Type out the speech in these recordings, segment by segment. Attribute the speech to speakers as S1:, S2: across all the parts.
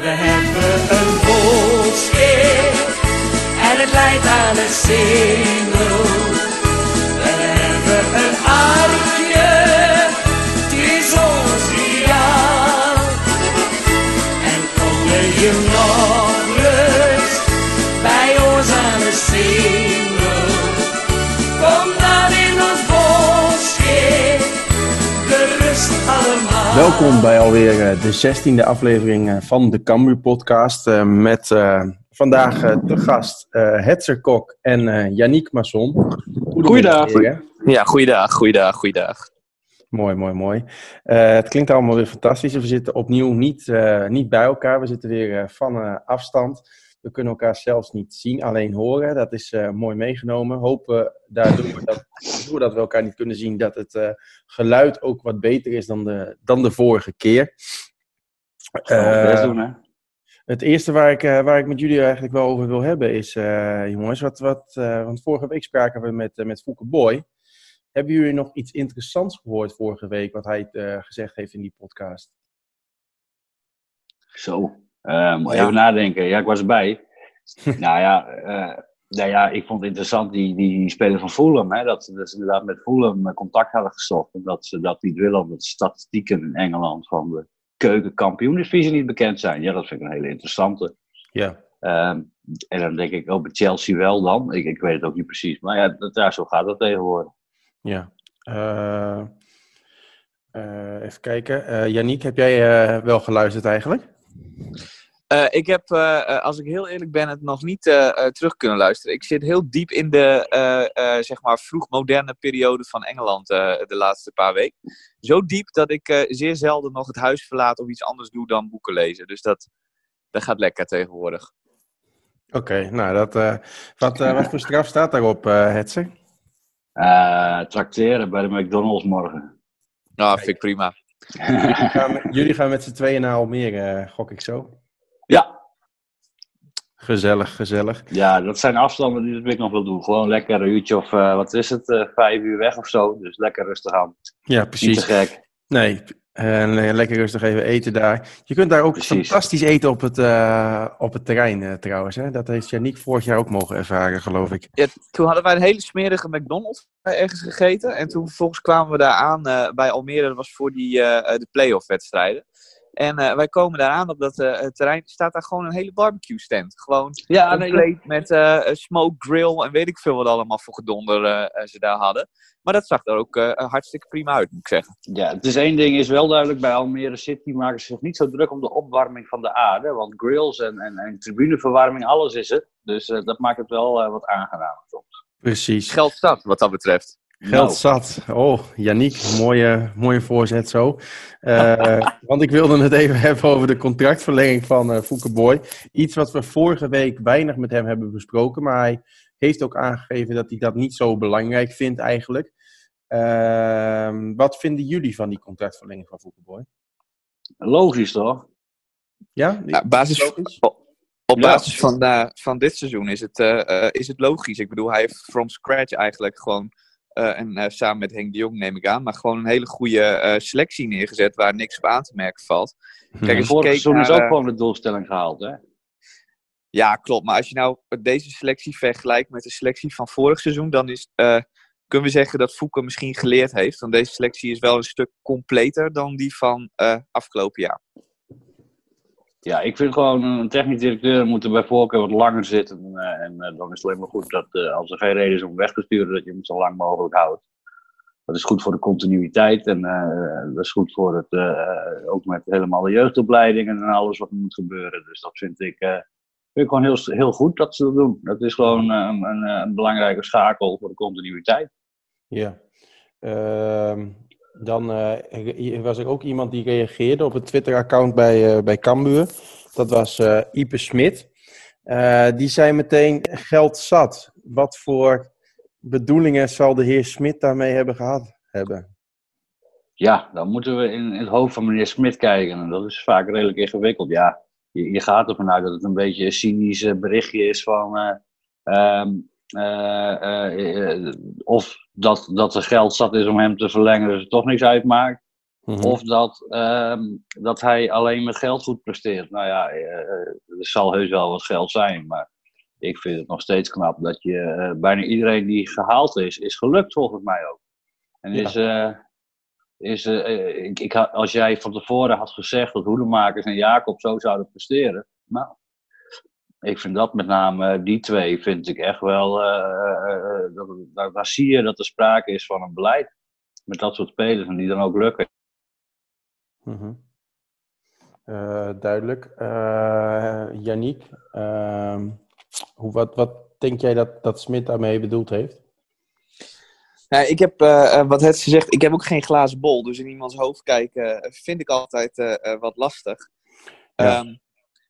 S1: We hebben een volkskeer. En het leidt aan het singel.
S2: Welkom bij alweer eh, de zestiende aflevering eh, van de Cambuur podcast. eh, Met eh, vandaag te gast eh Hetzer Kok en eh Yannick Masson.
S3: Goeiedag. Ja, goeiedag, goeiedag, goeiedag.
S2: Mooi, mooi, mooi. Eh, het klinkt allemaal weer fantastisch. We zitten opnieuw niet, eh, niet bij elkaar. We zitten weer eh, van eh, afstand. We kunnen elkaar zelfs niet zien, alleen horen. Dat is eh, mooi meegenomen. Hopen daardoor dat, doordat we elkaar niet kunnen zien, dat het eh, geluid ook wat beter is dan de, dan de vorige keer. Eh,
S3: doen, hè?
S2: het eerste waar ik, waar ik met jullie eigenlijk wel over wil hebben is, jongens, wat, wat, want vorige week spraken we met, met Fouke Boy. Hebben jullie nog iets interessants gehoord vorige week, wat hij gezegd heeft in die podcast?
S4: Zo, moet
S2: Ja.
S4: even nadenken. Ja, ik was erbij. nou ja, eh, nou ja, ik vond het interessant die, die speler van Fulham, hè, dat, ze- dat ze inderdaad met Fulham eh, contact hadden gezocht. En dat ze dat niet willen, omdat de statistieken in Engeland van de keukenkampioendivisie niet bekend zijn. Ja, dat vind ik een hele interessante.
S2: Ja.
S4: Ehm, en dan denk ik, oh, bij Chelsea wel dan. Ik, ik weet het ook niet precies. Maar ja, dat, ja zo gaat dat tegenwoordig.
S2: Ja. Eh, even kijken. Eh Yannick, heb jij wel geluisterd eigenlijk?
S3: Eh, ik heb, eh, eh, als ik heel eerlijk ben, het nog niet terug kunnen luisteren. Ik zit heel diep in de, eh, eh, zeg maar, vroegmoderne periode van Engeland eh, de laatste paar weken. Zo diep dat ik eh, zeer zelden nog het huis verlaat of iets anders doe dan boeken lezen. Dus dat, dat gaat lekker tegenwoordig.
S2: Oké, nou, dat, eh, wat, wat voor straf staat daarop, eh Hetzer?
S4: Eh trakteren bij de McDonald's morgen.
S3: Nou, vind ik prima.
S2: Jullie gaan met- Jullie gaan met z'n tweeën naar Almere, eh, gok ik zo.
S4: ja,
S2: Gezellig, gezellig.
S4: Ja, dat zijn afstanden die ik nog wil doen. Gewoon lekker een uurtje of, eh, wat is het, eh, vijf uur weg of zo. Dus lekker rustig aan.
S2: Ja,
S4: Niet
S2: precies.
S4: te gek.
S2: Nee, en eh, lekker rustig even eten daar. Je kunt daar ook
S4: Precies.
S2: fantastisch eten op het, eh, op het terrein eh, trouwens. Hè? Dat heeft Yannick vorig jaar ook mogen ervaren, geloof ik.
S3: Ja, toen hadden wij een hele smerige McDonald's ergens gegeten. En toen vervolgens kwamen we daar aan bij Almere. Dat was voor die, de play-off wedstrijden. En eh, wij komen daar aan op dat eh, het terrein. staat daar gewoon een hele barbecue stand. Gewoon
S4: Ja,
S3: een
S4: nee,
S3: met eh, een smoke grill en weet ik veel wat allemaal voor gedonder ze daar hadden. Maar dat zag er ook eh, hartstikke prima uit, moet ik zeggen.
S4: ja, het is één ding is wel duidelijk. Bij Almere City maken ze zich niet zo druk om de opwarming van de aarde. Want grills en, en, en tribuneverwarming, alles is het. Dus eh, dat maakt het wel eh, wat aangenamer soms.
S2: Precies.
S3: Geld staat, wat dat betreft.
S2: Geld
S4: Nou,
S2: zat. Oh, Yannick, mooie, mooie voorzet zo. Eh, want ik wilde het even hebben over de contractverlenging van Fouke Boy. Iets wat we vorige week weinig met hem hebben besproken. Maar hij heeft ook aangegeven dat hij dat niet zo belangrijk vindt eigenlijk. Ehm, wat vinden jullie van die contractverlenging van Fouke Boy?
S4: logisch toch?
S2: Ja?
S3: Ja, basis,
S2: Logisch?
S3: Op
S4: Ja.
S3: basis van, eh, van dit seizoen is het, is het logisch. Ik bedoel, hij heeft from scratch eigenlijk gewoon, eh, en eh, samen met Henk de Jong neem ik aan, maar gewoon een hele goede eh, selectie neergezet waar niks op aan te merken valt. Kijk, als je
S4: Vorig seizoen is ook gewoon de doelstelling gehaald, hè?
S3: Ja, klopt. Maar als je nou deze selectie vergelijkt met de selectie van vorig seizoen, dan is, eh, kunnen we zeggen dat Fouke misschien geleerd heeft. Want deze selectie is wel een stuk completer dan die van eh, afgelopen jaar.
S4: Ja, ik vind gewoon een technisch directeur moet er bij voorkeur wat langer zitten. eh, en eh, dan is het alleen maar goed dat eh, als er geen reden is om weg te sturen, dat je hem zo lang mogelijk houdt. Dat is goed voor de continuïteit en eh, dat is goed voor het, eh, ook met helemaal de jeugdopleidingen en alles wat moet gebeuren. Dus dat vind ik, eh, vind ik gewoon heel, heel goed dat ze dat doen. Dat is gewoon eh, een, een, belangrijke schakel voor de continuïteit.
S2: Ja. Ehm, dan eh, was er ook iemand die reageerde op het Twitter-account bij, eh bij Cambuur. Dat was eh Ipe Smit. Die zei meteen geld zat. Wat voor bedoelingen zal de heer Smit daarmee hebben gehad hebben?
S4: Ja, dan moeten we in, het hoofd van meneer Smit kijken. En dat is vaak redelijk ingewikkeld. Ja, je, gaat ervan uit dat het een beetje een cynisch berichtje is van. eh, eh, eh, eh, of dat, dat er geld zat is om hem te verlengen, dus het toch niks uitmaakt.
S2: Mhm.
S4: Of dat, ehm, dat hij alleen met geld goed presteert. Nou ja, er zal heus wel wat geld zijn. Maar ik vind het nog steeds knap dat je bijna iedereen die gehaald is, is gelukt volgens mij ook. En
S2: Ja.
S4: is, is ik, ik, had- als jij van tevoren had gezegd dat Hoedemakers en Jacob zo zouden presteren. Nou, ik vind dat met name, eh, die twee, vind ik echt wel. dat, daar, daar zie je dat er sprake is van een beleid. Met dat soort spelers en die dan ook lukken.
S2: Mhm. Eh, duidelijk. Eh Yannick, ehm, hoe, wat, wat denk jij dat, dat Smit daarmee bedoeld heeft?
S3: Nou, ik heb, wat het zegt, ik heb ook geen glazen bol. Dus in iemands hoofd kijken vind ik altijd wat lastig.
S2: Ja.
S3: Ehm,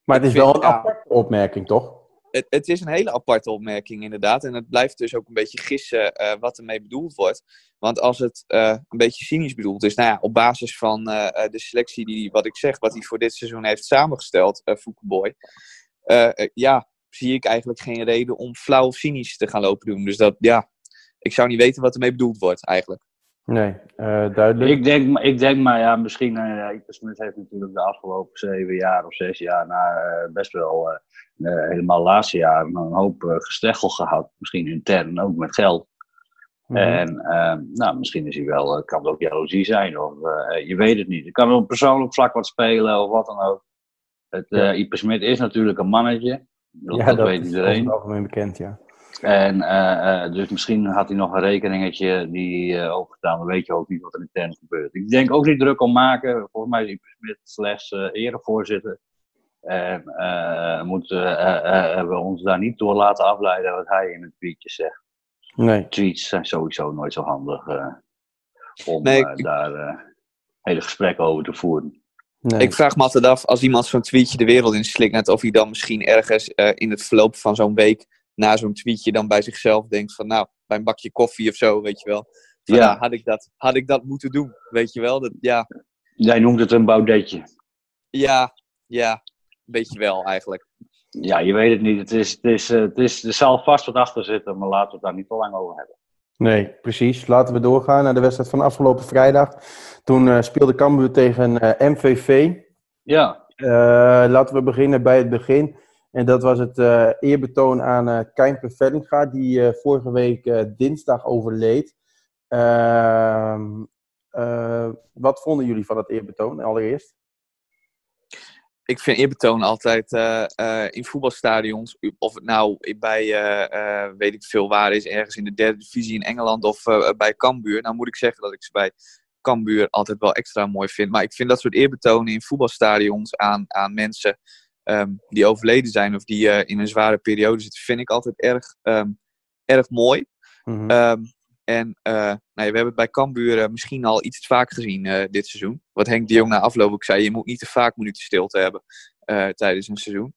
S2: Maar het is wel een aparte opmerking, toch?
S3: het, het is een hele aparte opmerking inderdaad. En het blijft dus ook een beetje gissen eh, wat ermee bedoeld wordt. Want als het eh, een beetje cynisch bedoeld is, nou ja, op basis van eh, de selectie die, wat ik zeg, wat hij voor dit seizoen heeft samengesteld, uh, Boy, ja, zie ik eigenlijk geen reden om flauw of cynisch te gaan lopen doen. Dus dat, ja, ik zou niet weten wat ermee bedoeld wordt eigenlijk.
S2: Nee, eh, duidelijk.
S4: Ik denk, ik denk maar, ja, misschien. Uh, ja, Smit heeft natuurlijk de afgelopen zeven jaar of zes jaar na uh, best wel helemaal laatste jaar een hoop gesteggel gehad. Misschien intern ook met geld. Mm -hmm. En nou, misschien is hij wel, kan het ook jaloezie zijn, of je weet het niet. Het kan op persoonlijk vlak wat spelen of wat dan ook. Het, ja. Iper Smit is natuurlijk een mannetje. Dat,
S2: ja,
S4: dat,
S2: dat
S4: weet
S2: is
S4: iedereen.
S2: over algemeen bekend, ja.
S4: En uh, dus misschien had hij nog een rekeningetje die uh, overgedaan. Dan weet je ook niet wat er intern gebeurt. Ik denk ook niet druk om maken. Volgens mij is Smit slechts uh, erevoorzitter. En moeten we ons daar niet door laten afleiden wat hij in het tweetje zegt.
S2: Nee.
S4: Tweets zijn sowieso nooit zo handig om
S3: nee, ik...
S4: daar hele gesprekken over te voeren.
S3: Nee. Ik vraag me altijd af, als iemand zo'n tweetje de wereld in slikt, of hij dan misschien ergens in het verloop van zo'n week na zo'n tweetje dan bij zichzelf denkt van nou, bij een bakje koffie of zo, weet je wel. Van,
S4: ja.
S3: nou, had, ik dat, had ik dat moeten doen, weet je wel. Dat, ja.
S4: Jij noemt het een baudetje.
S3: Ja, ja, een beetje wel eigenlijk.
S4: Ja, je weet het niet. Het is, het is, het is, er zal vast wat achter zitten, maar laten we het daar niet te lang over hebben.
S2: Nee, precies. Laten we doorgaan naar de wedstrijd van afgelopen vrijdag. Toen uh, speelde Cambuur tegen uh, MVV.
S4: Ja.
S2: Uh, laten we beginnen bij het begin. En dat was het uh, eerbetoon aan uh, Keimpe Vellinga, die uh, vorige week dinsdag overleed. Ehm, wat vonden jullie van het eerbetoon allereerst?
S3: Ik vind eerbetoon altijd in voetbalstadions, of het nou bij, weet ik veel waar is, ergens in de derde divisie in Engeland of bij Cambuur. Nou moet ik zeggen dat ik ze bij Cambuur altijd wel extra mooi vind. Maar ik vind dat soort eerbetonen in voetbalstadions aan, aan mensen um, die overleden zijn of die uh, in een zware periode zitten, vind ik altijd erg, um, erg mooi.
S2: Mhm.
S3: Um, en uh, nou ja, we hebben het bij Cambuur uh, misschien al iets te vaak gezien dit seizoen. Wat Henk de Jong na afloop ook zei, je moet niet te vaak minuten stilte hebben tijdens een seizoen.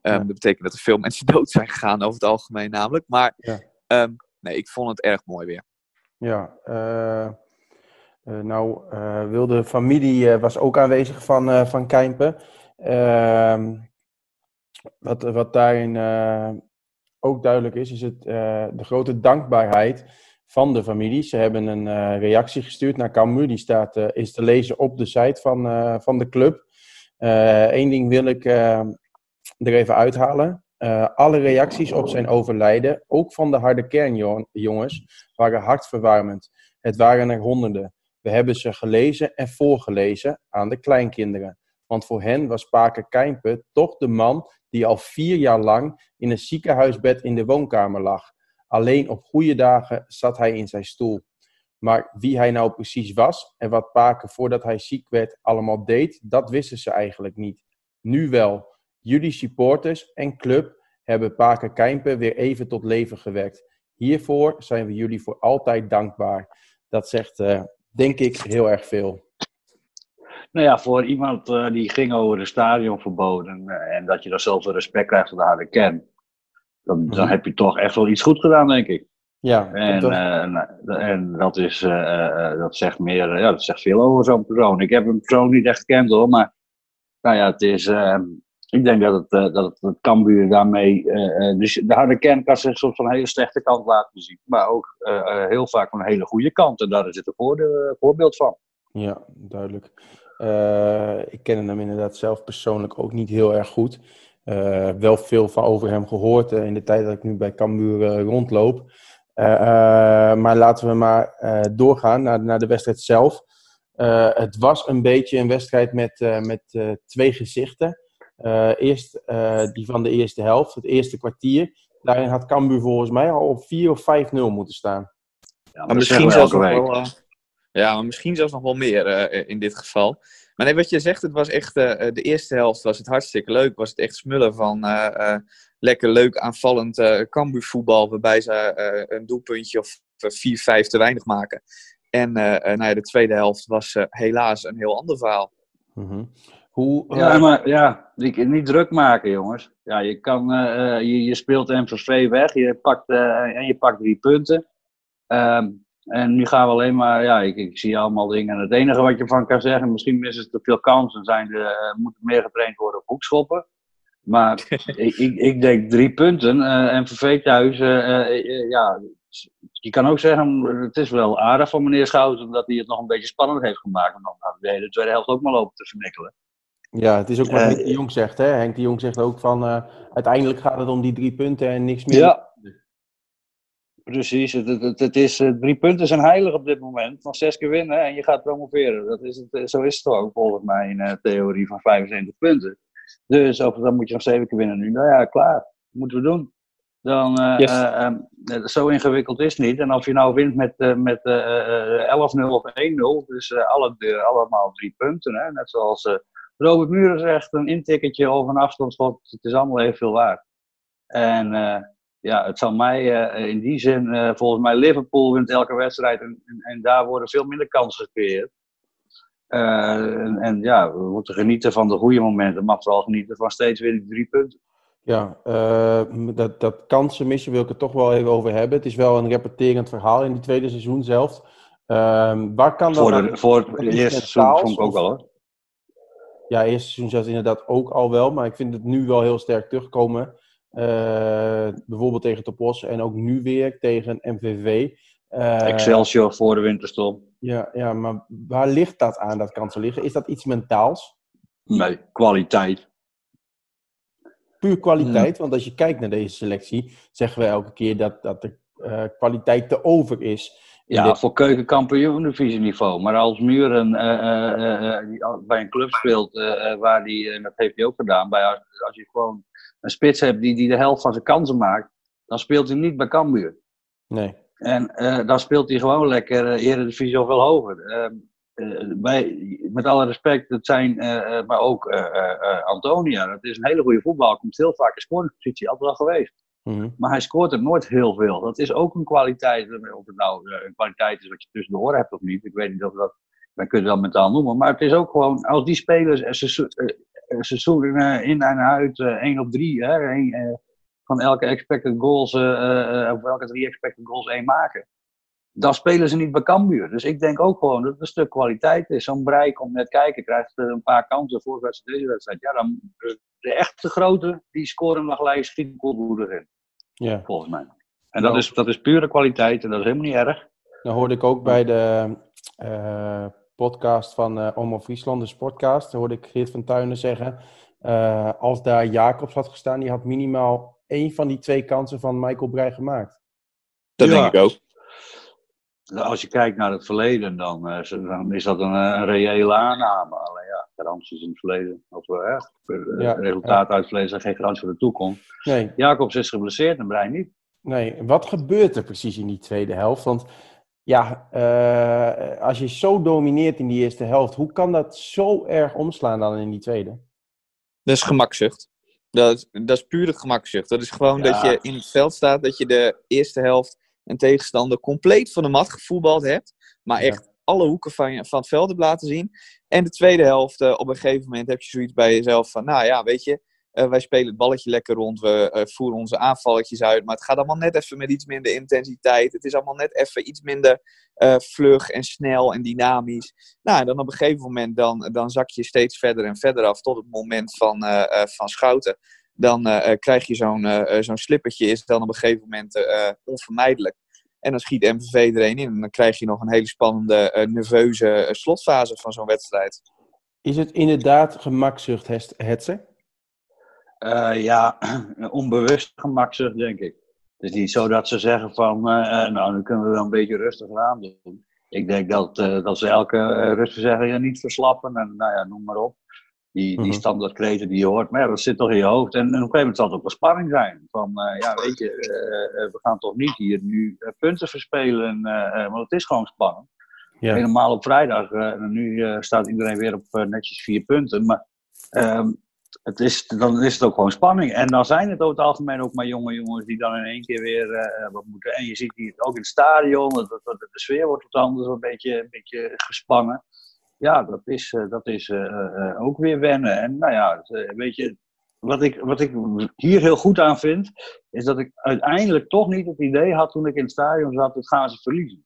S3: Ja. Dat betekent dat er veel mensen dood zijn gegaan over het algemeen namelijk. Maar ja. nee, ik vond het erg mooi weer.
S2: Ja, uh, nou, uh, wilde familie uh, was ook aanwezig van, van Kijmpen. Wat, wat daarin ook duidelijk is, is het, de grote dankbaarheid van de familie. Ze hebben een reactie gestuurd naar Cambuur. Die staat, is te lezen op de site van, van de club. Eén ding wil ik er even uithalen. alle reacties op zijn overlijden, ook van de harde kernjongens, waren hartverwarmend. Het waren er honderden. We hebben ze gelezen en voorgelezen aan de kleinkinderen. Want voor hen was Paker Kijmpe toch de man die al vier jaar lang in een ziekenhuisbed in de woonkamer lag. Alleen op goede dagen zat hij in zijn stoel. Maar wie hij nou precies was en wat Paker voordat hij ziek werd allemaal deed, dat wisten ze eigenlijk niet. Nu wel. Jullie supporters en club hebben Paker Kijmpe weer even tot leven gewekt. Hiervoor zijn we jullie voor altijd dankbaar. Dat zegt, uh, denk ik, heel erg veel.
S4: Nou ja, voor iemand uh, die ging over de stadionverboden uh, en dat je dan zoveel respect krijgt voor de harde kern, dan, mm -hmm. dan heb je toch echt wel iets goed gedaan, denk ik.
S2: Ja.
S4: En, dat, uh, en dat, is, dat zegt meer, ja, dat zegt veel over zo'n persoon. Ik heb hem persoon niet echt gekend hoor, maar nou ja, het is, ik denk dat het, dat het, Cambuur daarmee, dus de harde kern kan zich soms van een hele slechte kant laten zien, maar ook heel vaak van een hele goede kant. En daar is het een voor, voorbeeld van.
S2: Ja, duidelijk. Ik ken hem inderdaad zelf persoonlijk ook niet heel erg goed. wel veel van over hem gehoord in de tijd dat ik nu bij Cambuur rondloop. maar laten we maar doorgaan naar, naar de wedstrijd zelf. het was een beetje een wedstrijd met, met twee gezichten. eerst die van de eerste helft, het eerste kwartier. Daarin had Cambuur volgens mij al op 4 of 5-0 moeten staan.
S3: Ja, maar, misschien zelfs wel, uh, ja, maar misschien zelfs nog wel meer uh, in dit geval. Maar nee, wat je zegt, het was echt, uh, de eerste helft was het hartstikke leuk. Was het echt smullen van lekker leuk aanvallend uh, Cambuur voetbal. Waarbij ze een doelpuntje of 4-5 te weinig maken. En nou ja, de tweede helft was helaas een heel ander verhaal.
S2: Mm -hmm. Hoe,
S4: ja, maar ja, niet druk maken, jongens. Ja, je, kan, uh, je, je speelt MVV weg je pakt, uh, en je pakt drie punten. Um, en nu gaan we alleen maar, ja, ik, ik, zie allemaal dingen. En het enige wat je van kan zeggen, misschien missen ze te veel kansen, zijn de, uh, moeten meer getraind worden op hoekschoppen. Maar ik, ik, ik, denk drie punten. Uh, MVV thuis, ja, je kan ook zeggen, het is wel aardig van meneer Schouten dat hij het nog een beetje spannend heeft gemaakt. Om dan de hele tweede helft ook maar lopen te vernikkelen.
S2: Ja, het is ook wat Henk de Jong zegt. Hè? Henk de Jong zegt ook van uh, uiteindelijk gaat het om die drie punten en niks meer.
S4: Ja, precies. Het, het, het is, uh, drie punten zijn heilig op dit moment. Nog zes keer winnen en je gaat promoveren. Dat is het, eh, zo is het toch volgens mij in uh, theorie van 75 punten. Dus of, dan moet je nog zeven keer winnen nu. Nou ja, klaar. Moeten we doen. Dan, yes. um, zo ingewikkeld is het niet. En of je nou wint met, met 11-0 of 1-0, dus alle, allemaal drie punten. Hè? Net zoals Robert Muren zegt een intikketje of een afstandsschot, het is allemaal even veel waard. En uh, ja, het zal mij uh, in die zin, uh, volgens mij Liverpool wint elke wedstrijd en, en, en, daar worden veel minder kansen gecreëerd. En, en, ja, we moeten genieten van de goede momenten, maar vooral genieten van steeds weer die drie punten.
S2: Ja, dat, dat kansen missen wil ik het toch wel even over hebben. Het is wel een repeterend verhaal in die tweede seizoen zelf. waar kan dat...
S4: Voor, de, voor het eerste seizoen vond ik ook wel hoor
S2: ja, eerste seizoen zelfs inderdaad ook al wel. Maar ik vind het nu wel heel sterk terugkomen. Uh, bijvoorbeeld tegen Topos en ook nu weer tegen MVV.
S4: Uh, Excelsior voor de winterstop.
S2: Ja, ja, maar waar ligt dat aan, dat kansen liggen? Is dat iets mentaals?
S4: Nee, kwaliteit.
S2: Puur kwaliteit, want als je kijkt naar deze selectie, zeggen we elke keer dat, dat de uh, kwaliteit te over is.
S4: Ja, voor keukenkampioen-divisieniveau. Maar als Muren uh, uh, bij een club speelt waar die, dat heeft hij ook gedaan, bij, als, als je gewoon een spits hebt die, die de helft van zijn kansen maakt, dan speelt hij niet bij Cambuur.
S2: Nee.
S4: En dan speelt hij gewoon lekker uh, Eredivisie of wel hoger. bij, met alle respect, het zijn, maar ook Antonia, dat is een hele goede voetbal, komt heel vaak in scoringspositie, altijd wel geweest. Mhm. Maar hij scoort er nooit heel veel. Dat is ook een kwaliteit. Of het nou eh, een kwaliteit is wat je tussen de oren hebt of niet. Ik weet niet of dat. Men kunt het wel mentaal noemen. Maar het is ook gewoon. Als die spelers een seizoen in en uit. 1 op 3. van elke expected goals. of elke drie expected goals één maken. Dan spelen ze niet bij Cambuur. Dus ik denk ook gewoon dat het een stuk kwaliteit is. Zo'n Brei komt net kijken, krijgt een paar kansen voor deze wedstrijd. Ja, dan, de echte grote, die scoren nog gelijk, schiet goed erin. Ja. Volgens mij. En dat, nou. is, dat is pure kwaliteit en dat is helemaal niet erg.
S2: Dan hoorde ik ook bij de uh, podcast van uh, Omroep Friesland, de Sportcast, hoorde ik Geert van Tuinen zeggen, uh, als daar Jacobs had gestaan, die had minimaal één van die twee kansen van Michael Breij gemaakt.
S3: Dat denk ik ook.
S4: Als je kijkt naar het verleden, dan, dan is dat een, een reële aanname. Alleen ja, garanties in het verleden. Of ja, resultaten uit het verleden zijn geen garantie voor de toekomst. Nee. Jacobs is geblesseerd en Brein niet.
S2: Nee, wat gebeurt er precies in die tweede helft? Want ja, uh, als je zo domineert in die eerste helft, hoe kan dat zo erg omslaan dan in die tweede?
S3: Dat is gemakzucht. Dat is, dat is pure gemakzucht. Dat is gewoon dat je in het veld staat, dat je de eerste helft een tegenstander compleet van de mat gevoetbald hebt. Maar echt alle hoeken van, van het veld hebt laten zien. En de tweede helft, uh, op een gegeven moment heb je zoiets bij jezelf van, nou ja, weet je, uh, wij spelen het balletje lekker rond, we uh, voeren onze aanvalletjes uit, maar het gaat allemaal net even met iets minder intensiteit. Het is allemaal net even iets minder vlug en snel en dynamisch. Nou, en dan op een gegeven moment, dan, dan zak je steeds verder en verder af tot het moment van, van schouten. Dan krijg je zo'n zo'n slippertje, is dan op een gegeven moment onvermijdelijk. En dan schiet MVV er een in. En dan krijg je nog een hele spannende, nerveuze slotfase van zo'n wedstrijd.
S2: Is het inderdaad gemakzucht, Hetze?
S4: Uh, ja, onbewust gemakzucht, denk ik. Het is niet zo dat ze zeggen van, nou, nu kunnen we wel een beetje rustig aan doen. Ik denk dat, dat ze elke rustverzegger niet verslappen en nou ja, noem maar op. Die, die mhm. standaardkreten die je hoort, maar ja, dat zit toch in je hoofd. En, en op een gegeven moment zal het ook een spanning zijn. Van, ja, weet je, we gaan toch niet hier nu punten verspelen, want het is gewoon spannend. Ja. Helemaal op vrijdag. en nu staat iedereen weer op netjes vier punten. Maar um, het is, dan is het ook gewoon spanning. En dan zijn het over het algemeen ook maar jonge jongens die dan in één keer weer wat moeten. En je ziet die ook in het stadion, de, de, de sfeer wordt wat anders, een beetje, een beetje gespannen ja, dat is, eh, dat is eh, eh, ook weer wennen. En nou ja, weet je, wat ik, wat ik hier heel goed aan vind, is dat ik uiteindelijk toch niet het idee had toen ik in het stadion zat, dat gaan ze verliezen.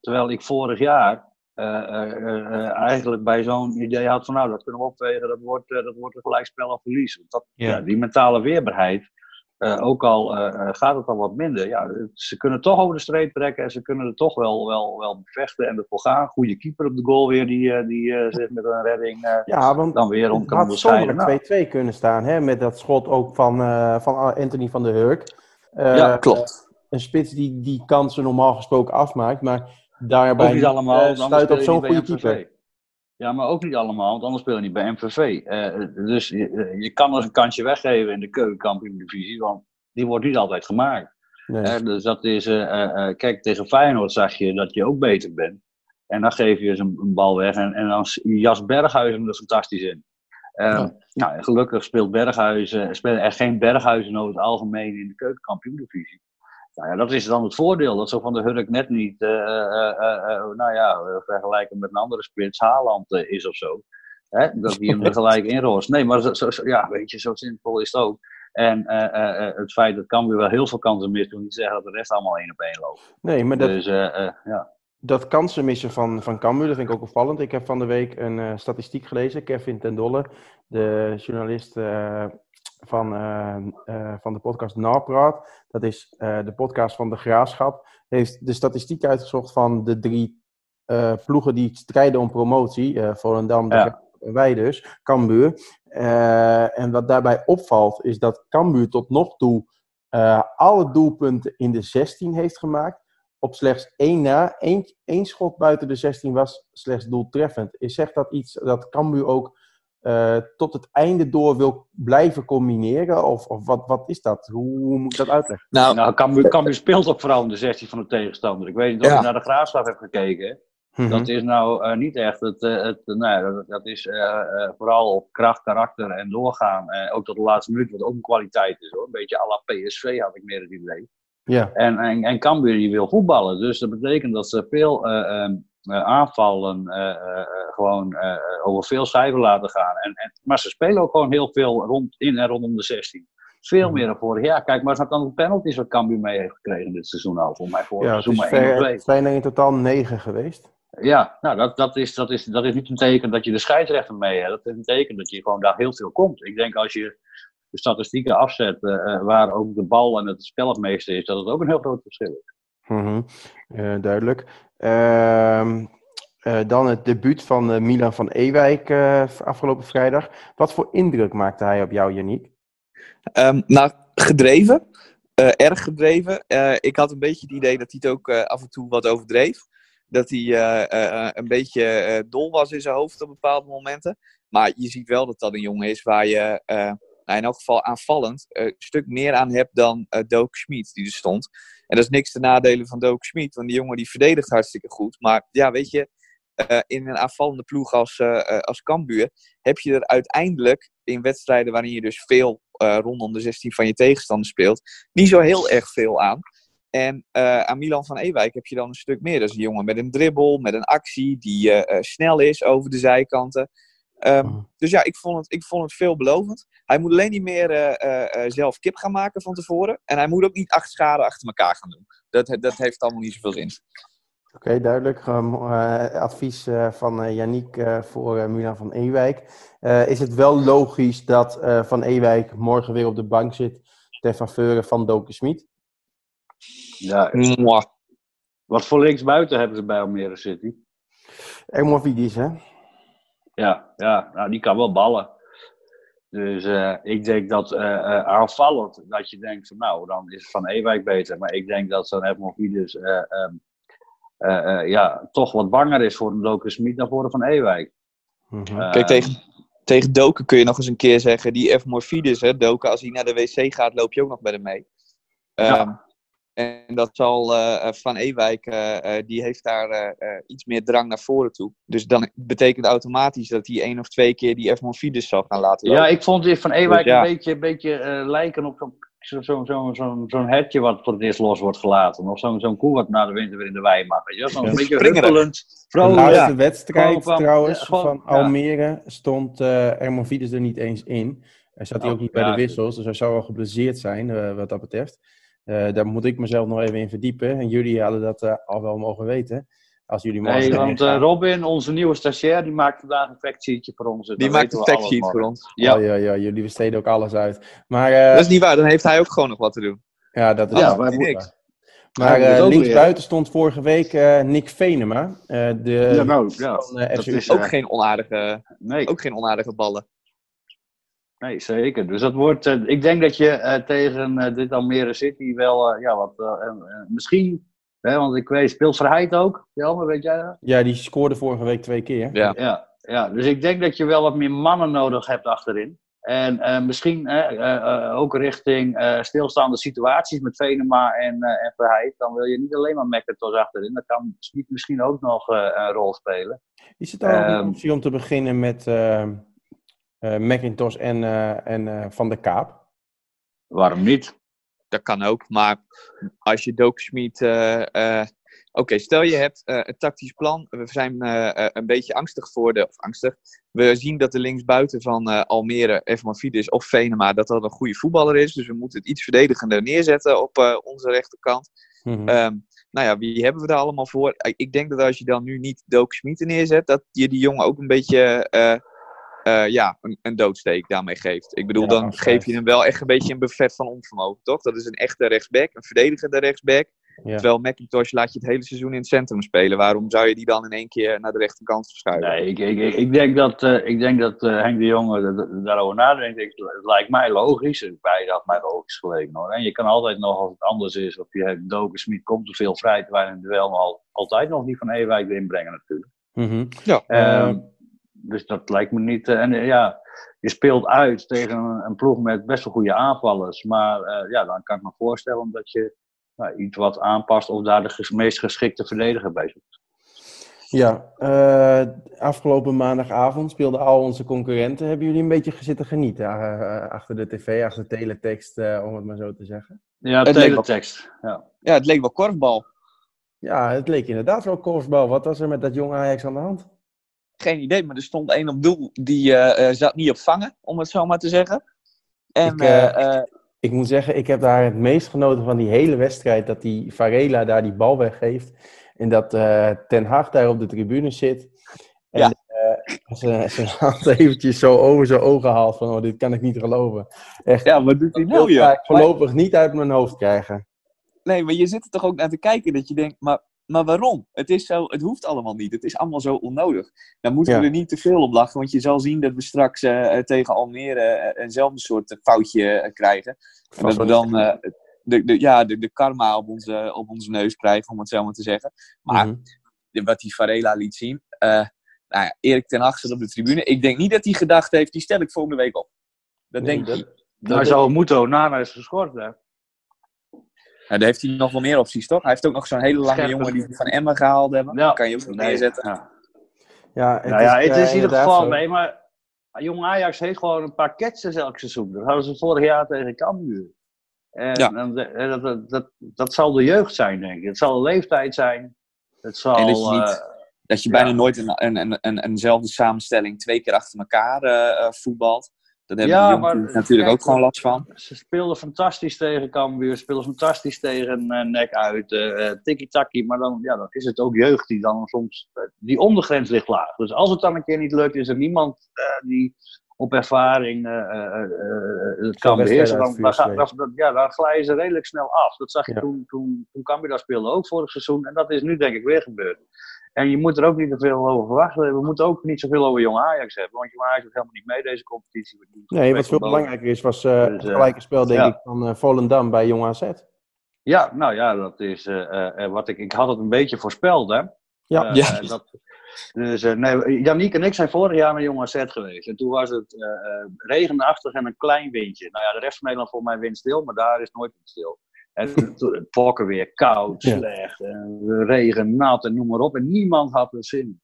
S4: Terwijl ik vorig jaar eigenlijk bij zo'n idee had van nou, dat kunnen we opwegen, dat wordt, dat wordt een gelijkspel of verlies. Dat, ja. die mentale weerbaarheid, uh, ook al uh, gaat het dan wat minder, ja, ze kunnen toch over de streep trekken en ze kunnen er toch wel, wel, wel bevechten en ervoor gaan. Goede keeper op de goal weer, die, die zich met een redding
S2: ja, want dan weer om kan onderscheiden. Het had 2-2 nou. kunnen staan, hè, met dat schot ook van, van Anthony van der Hurk.
S3: ja, klopt.
S2: Een spits die die kansen normaal gesproken afmaakt, maar daarbij
S4: niet allemaal,
S2: sluit op zo'n goede keeper.
S4: Ja, maar ook niet allemaal, want anders speel je niet bij MVV. Uh, dus je, je, kan eens een kansje weggeven in de keukenkampioen-divisie, want die wordt niet altijd gemaakt. Nee. Uh, dus dat is, uh, kijk, tegen Feyenoord zag je dat je ook beter bent. En dan geef je eens een, een bal weg en, en dan jas Berghuizen er fantastisch in. Ja. Nou, gelukkig speelt Berghuizen, spelen er geen Berghuizen over het algemeen in de keukenkampioen-divisie. Nou ja, dat is dan het voordeel. Dat zo van de Hurk net niet, uh, uh, uh, nou ja, vergelijken met een andere spits Haaland is of zo. Hè? Dat hij hem er gelijk inroost. Nee, maar zo, zo, ja, weet je, zo simpel is het ook. En het feit dat Cambuur wel heel veel kansen mist, wil niet zeggen dat de rest allemaal één op één loopt.
S2: Nee, maar dat, dus, ja. dat kansen missen van, van Cambuur, dat vind ik ook opvallend. Ik heb van de week een statistiek gelezen. Kevin ten Dolle, de journalist van, uh, uh, van de podcast Narpraat. Dat is uh, de podcast van de Graafschap. Heeft de statistiek uitgezocht van de drie ploegen die strijden om promotie. Volendam, ja. wij dus, Cambuur. en wat daarbij opvalt is dat Cambuur tot nog toe alle doelpunten in de 16 heeft gemaakt. Op slechts één na. Eén, één schot buiten de 16 was slechts doeltreffend. Is zegt dat iets dat Cambuur ook uh, tot het einde door wil blijven combineren? Of, of wat, wat is dat? Hoe, hoe moet ik dat uitleggen?
S4: Nou, nou Cambuur, Cambuur speelt ook vooral in de 16 van de tegenstander. Ik weet niet of ja. je naar de graafschap hebt gekeken. Mm -hmm. Dat is nou uh, niet echt het. Uh, het nou, dat, dat is vooral op kracht, karakter en doorgaan. ook tot de laatste minuut, wat ook een kwaliteit is hoor. Een beetje à la PSV had ik meer het idee. Ja. En, en, en Cambuur die wil voetballen. Dus dat betekent dat ze veel um, uh, aanvallen uh, gewoon over veel cijfer laten gaan. En, en, maar ze spelen ook gewoon heel veel rond, in en rondom de 16. Veel meer dan vorig jaar. Kijk maar eens naar de penalties wat Cambuur mee heeft gekregen dit seizoen al. Voor mij vorig ja, seizoen maar 1 2.
S2: Het zijn er in totaal 9 geweest.
S4: Ja, nou dat, dat, is, dat, is, dat is niet een teken dat je de scheidsrechter mee hebt. Dat is een teken dat je gewoon daar heel veel komt. Ik denk als je de statistieken afzet uh, waar ook de bal en het spel het meeste is, dat het ook een heel groot verschil is.
S2: -hmm. uh, duidelijk. Uh, dan het debuut van Milan van Ewijk afgelopen vrijdag. Wat voor indruk maakte hij op jou, Janiek?
S3: Um, nou, gedreven. erg gedreven. ik had een beetje het idee dat hij het ook af en toe wat overdreef. Dat hij een beetje dol was in zijn hoofd op bepaalde momenten. Maar je ziet wel dat dat een jongen is waar je nou, in elk geval aanvallend, een stuk meer aan hebt dan uh, Doak Schmid die er stond. En dat is niks te nadelen van Doak Schmid, want die jongen die verdedigt hartstikke goed. Maar ja, weet je, uh, in een aanvallende ploeg als, uh, als Cambuur heb je er uiteindelijk in wedstrijden waarin je dus veel rondom de 16 van je tegenstander speelt, niet zo heel erg veel aan. En aan Milan van Ewijk heb je dan een stuk meer. Dat is een jongen met een dribbel, met een actie, die snel is over de zijkanten. Um, dus ja, ik vond, het, ik vond het veelbelovend. Hij moet alleen niet meer uh, uh, zelf kip gaan maken van tevoren. En hij moet ook niet acht schade achter elkaar gaan doen. Dat, dat heeft allemaal niet zoveel zin.
S2: Oké, okay, duidelijk. Um, advies van Yannick voor Milan van Ewijk. is het wel logisch dat Van Ewijk morgen weer op de bank zit ter faveur van Doken Smit?
S4: Ja, Mwah. Wat voor linksbuiten hebben ze bij Almere City?
S2: Ermovidis, hè?
S4: Ja, ja nou, die kan wel ballen. Dus uh, ik denk dat uh, uh, aanvallend, dat je denkt van nou, dan is Van Ewijk beter. Maar ik denk dat zo'n Hermovides um, ja, toch wat banger is voor een Doken Smit dan voor een Van Ewijk.
S3: Mm -hmm. Kijk, tegen, tegen Doken kun je nog eens een keer zeggen, die F. Morfides, hè, Doken, als hij naar de wc gaat, loop je ook nog bij hem mee. Ja. En dat zal uh, Van Ewijk, uh, die heeft daar iets meer drang naar voren toe. Dus dan betekent automatisch dat hij één of twee keer die F. Morfides zal gaan laten lopen.
S4: Ja, ik vond die Van Ewijk dus, ja. een beetje, een beetje lijken op zo'n zo, zo, zo, zo hertje wat voor het eerst los wordt gelaten. Of zo'n zo'n koe wat na de winter weer in de wei mag. Zo'n ja. beetje huppelend.
S2: De laatste ja. wedstrijd van, trouwens van, van Almere stond uh, er niet eens in. Hij zat hij ook niet bij de wissels, dus hij zou wel geblesseerd zijn uh, wat dat betreft. Uh, daar moet ik mezelf nog even in verdiepen. En jullie hadden dat uh, al wel mogen weten. Als jullie
S4: nee, want uh, Robin, onze nieuwe stagiair, die maakt vandaag een factsheetje voor ons.
S3: Die maakt een factsheet voor ons.
S2: Ja. Oh, ja, ja, jullie besteden ook alles uit. Maar,
S3: dat is niet waar, dan heeft hij ook gewoon nog wat te doen.
S2: Ja, dat is ja, maar niks. Maar uh, linksbuiten stond vorige week uh, Nick Venema. Uh, de,
S4: ja, nou, ja.
S3: Van, dat is ook, geen onaardige, nee. ook geen onaardige ballen.
S4: Nee, zeker. Dus dat wordt, uh, ik denk dat je uh, tegen uh, dit Almere City wel, ja, wat, misschien, hè, want ik weet, speelt Verheid ook? Jelmer, weet jij dat?
S2: Ja, die scoorde vorige week twee keer.
S3: Ja.
S4: ja, ja, dus ik denk dat je wel wat meer mannen nodig hebt achterin. En misschien ook richting stilstaande situaties met Venema en, en Verheid. Dan wil je niet alleen maar McIntosh achterin. Dan kan misschien ook nog een rol spelen.
S2: Is het dan um, een optie om te beginnen met uh, Macintosh en, uh, en uh, Van der Kaap.
S4: Waarom niet?
S3: Dat kan ook, maar als je Doke Schmid... Oké, okay, stel je hebt een tactisch plan. We zijn een beetje angstig voor de... Of angstig. We zien dat de linksbuiten van Almere, Efmavidis of Venema... dat dat een goede voetballer is. Dus we moeten het iets verdedigender neerzetten op onze rechterkant. Mm -hmm. um, nou ja, wie hebben we daar allemaal voor? Ik denk dat als je dan nu niet Doke Schmid neerzet... dat je die jongen ook een beetje uh, ja, een, een, doodsteek daarmee geeft. Ik bedoel, ja, dan geef je hem wel echt een beetje een buffet van onvermogen, toch? Dat is een echte rechtsback, een verdedigende rechtsback. Ja. Terwijl McIntosh laat je het hele seizoen in het centrum spelen. Waarom zou je die dan in één keer naar de rechterkant verschuiven?
S4: Nee, ik, ik, ik denk dat, uh, ik denk dat uh, Henk de Jonge daarover nadenkt. Ik, het lijkt mij logisch. Beide had mij logisch gelegen hoor. En je kan altijd nog, als het anders is, of je hebt Doken Smit, komt er veel vrij, terwijl in het duel nog al, altijd nog die van Ewijk erin brengen natuurlijk.
S2: Mm -hmm.
S4: Ja. Um, dus dat lijkt me niet. Uh, en uh, ja, je speelt uit tegen een, een, ploeg met best wel goede aanvallers. Maar uh, ja, dan kan ik me voorstellen dat je nou, iets wat aanpast of daar de ges meest geschikte verdediger bij zoekt.
S2: Ja, afgelopen maandagavond speelden al onze concurrenten. Hebben jullie een beetje zitten genieten achter de tv, achter de teletext, om het maar zo te zeggen?
S4: Ja, het teletext. Ja.
S3: ja, het leek wel korfbal.
S2: Ja, het leek inderdaad wel korfbal. Wat was er met dat jonge Ajax aan de hand?
S3: Geen idee, maar er stond één op doel die uh, zat niet op vangen, om het zo maar te zeggen. En,
S2: ik, uh, ik moet zeggen, ik heb daar het meest genoten van die hele wedstrijd. Dat die Varela daar die bal weggeeft. En dat Ten Hag daar op de tribune zit. En ja. zijn hand eventjes zo over zijn ogen haalt. Van, oh, dit kan ik niet geloven. Echt,
S3: ja, wat doet hij nou? Ja?
S2: Ik voorlopig niet uit mijn hoofd krijgen.
S3: Nee, maar je zit er toch ook naar te kijken dat je denkt, maar maar waarom? Het, is zo, het hoeft allemaal niet. Het is allemaal zo onnodig. Dan moeten we er niet te veel op lachen, want je zal zien dat we straks uh, tegen Almere uh, eenzelfde soort foutje uh, krijgen. En dat we dan de, de, ja, de, de karma op onze, op onze neus krijgen, om het zo maar te zeggen. Maar mm -hmm. wat die Varela liet zien, nou ja, Erik ten Hag zit op de tribune. Ik denk niet dat hij gedacht heeft, die stel ik volgende week op. Dat nee, denk ik.
S4: Daar zou moeten Onana is geschorst, hè?
S3: Ja, daar heeft hij nog wel meer opties, toch? Hij heeft ook nog zo'n hele lange jongen die van Emma gehaald hebben. Ja. kan je ook nee, neerzetten.
S4: Ja, ja het, nou ja, is, het is in ieder geval mee, maar jong Ajax heeft gewoon een paar catches elk seizoen. Dat hadden ze vorig jaar tegen Cambuur. En, ja. en dat, dat, dat, dat, zal de jeugd zijn, denk ik. Het zal de leeftijd zijn. Het zal,
S3: en dat je, niet, uh, dat je bijna nooit een, een, een, eenzelfde samenstelling twee keer achter elkaar uh, voetbalt. Daar hebben ja, maar, natuurlijk ook gewoon last van.
S4: Ze speelden fantastisch tegen Cambuur, speelden fantastisch tegen uh, nek uit, uh, tiki-taki. Maar dan, ja, dan is het ook jeugd die dan soms, uh, die ondergrens ligt laag. Dus als het dan een keer niet lukt, is er niemand die op ervaring uh, uh, het kan beheersen, dan, dan, dan- ja, dan glijden ze redelijk snel af. Dat zag je
S2: Ja.
S4: toen, toen, toen Cambuur dat speelde ook vorig seizoen. En dat is nu denk ik weer gebeurd. En je moet er ook niet te veel over verwachten. We moeten ook niet zoveel over Jong Ajax hebben. Want Jong Ajax doet helemaal niet mee deze competitie.
S2: Nee, wat veel belangrijker is, was eh,
S4: Dus,
S2: het
S4: eh,
S2: gelijke spel, denk
S4: ja.
S2: ik, van eh, Volendam bij Jong AZ.
S4: Ja, nou ja, dat is eh, eh, eh, wat ik... Ik had het een beetje voorspeld, hè.
S2: Ja.
S3: Ja.
S4: dat, dus, eh, nee, Janiek en ik zijn vorig jaar naar Jong AZ geweest. En toen was het eh, eh, regenachtig en een klein windje. Nou ja, de rest van Nederland volgens mij windstil, maar daar is nooit windstil. En het pokken weer koud, slecht, en regen, nat en noem maar op. En niemand had er zin.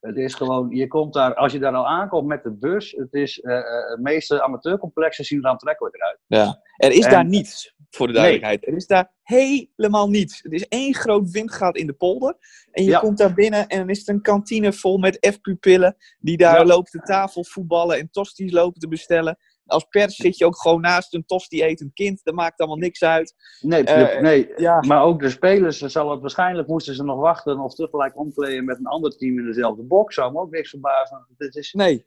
S4: Het is gewoon, je komt daar, als je daar al aankomt met de bus, het is, eh, eh, de meeste amateurcomplexen zien er aantrekkelijker uit.
S3: Ja. Er is
S4: En-
S3: daar niets, voor de duidelijkheid. Er is daar helemaal niets. Het is één groot windgat in de polder. En je
S4: Ja.
S3: komt daar binnen en dan is het een kantine vol met F-pupillen. Die daar
S4: Ja.
S3: lopen te tafel voetballen en tosties lopen te bestellen. Als pers zit je ook gewoon naast een tosti etend kind. Dat maakt allemaal niks uit.
S4: Nee,
S3: Eh,
S4: nee.
S3: ja.
S4: maar ook de spelers, ze zal het, waarschijnlijk moesten ze nog wachten of tegelijk omkleden met een ander team in dezelfde box. Zou me ook niks verbazen. Het is,
S3: Nee.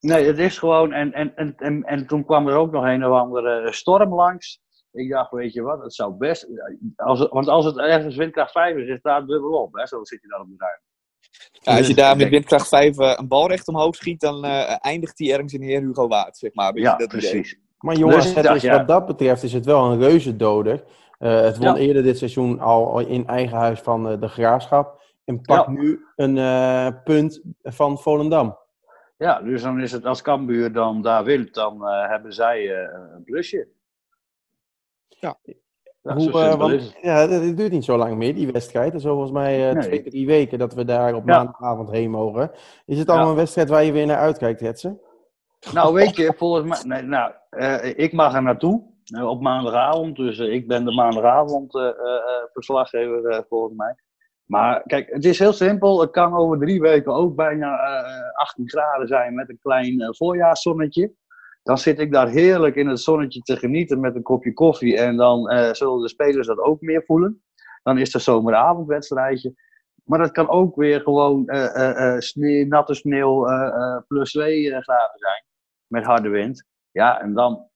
S4: nee, het is gewoon. En, en, en, en, en toen kwam er ook nog een of andere storm langs. Ik dacht, weet je wat, het zou best. Als want als het ergens windkracht 5 is, is het daar dubbel op. Hè? Zo zit je daar op de ruimte.
S3: Ja, als je daar met windkracht 5 eh, een bal recht omhoog schiet, dan eh, eindigt die ergens in de Heer Hugo Waard, zeg maar.
S4: Ja,
S3: dat idee.
S4: precies.
S2: Maar Jong
S4: Dus
S2: is,
S4: ja.
S2: wat dat betreft is het wel een reuzendoder. Eh het won
S4: Ja.
S2: eerder dit seizoen al in eigen huis van eh, de Graafschap. En pakt
S4: Ja.
S2: nu een eh, punt van Volendam.
S4: Ja, dus dan is het als Cambuur dan daar wint, dan eh, hebben zij eh, een plusje.
S3: Ja.
S4: Ja,
S2: Hoe, eh, want,
S4: het.
S2: ja, het, duurt niet zo lang meer, die wedstrijd. Het is volgens mij eh,
S4: Nee.
S2: twee, drie weken dat we daar op
S4: Ja.
S2: maandagavond heen mogen. Is het al
S4: Ja.
S2: een wedstrijd waar je weer naar uitkijkt, Hetze?
S4: Nou, weet je, volgens mij. Nee, nou, eh, ik mag er naartoe op maandagavond. Dus ik ben de maandagavond verslaggever volgens mij. Maar kijk, het is heel simpel. Het kan over drie weken ook bijna eh, 18 graden zijn met een klein voorjaarszonnetje. Dan zit ik daar heerlijk in het zonnetje te genieten met een kopje koffie. En dan eh, zullen de spelers dat ook meer voelen. Dan is er zomeravondwedstrijdje. Maar dat kan ook weer gewoon eh, eh, natte sneeuw plus 2 graden zijn. Met harde wind. Ja, en dan,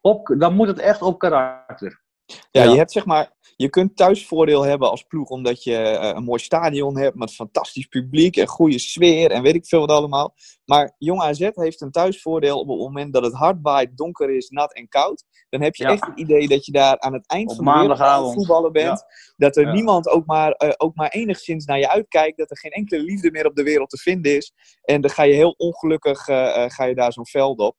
S4: op, dan moet het echt op karakter.
S3: Ja,
S2: Ja.
S3: je hebt zeg maar, je kunt thuisvoordeel hebben als ploeg omdat je eh, een mooi stadion hebt met fantastisch publiek en goede sfeer en weet ik veel wat allemaal. Maar Jong AZ heeft een thuisvoordeel op het moment dat het hard waait, donker is, nat en koud. Dan heb je
S4: Ja.
S3: echt het idee dat je daar aan het eind
S4: Op
S3: van de wereld aan het voetballen bent. Dat er niemand ook maar, eh, ook maar enigszins naar je uitkijkt. Dat er geen enkele liefde meer op de wereld te vinden is. En dan ga je heel ongelukkig eh, ga je daar zo'n veld op.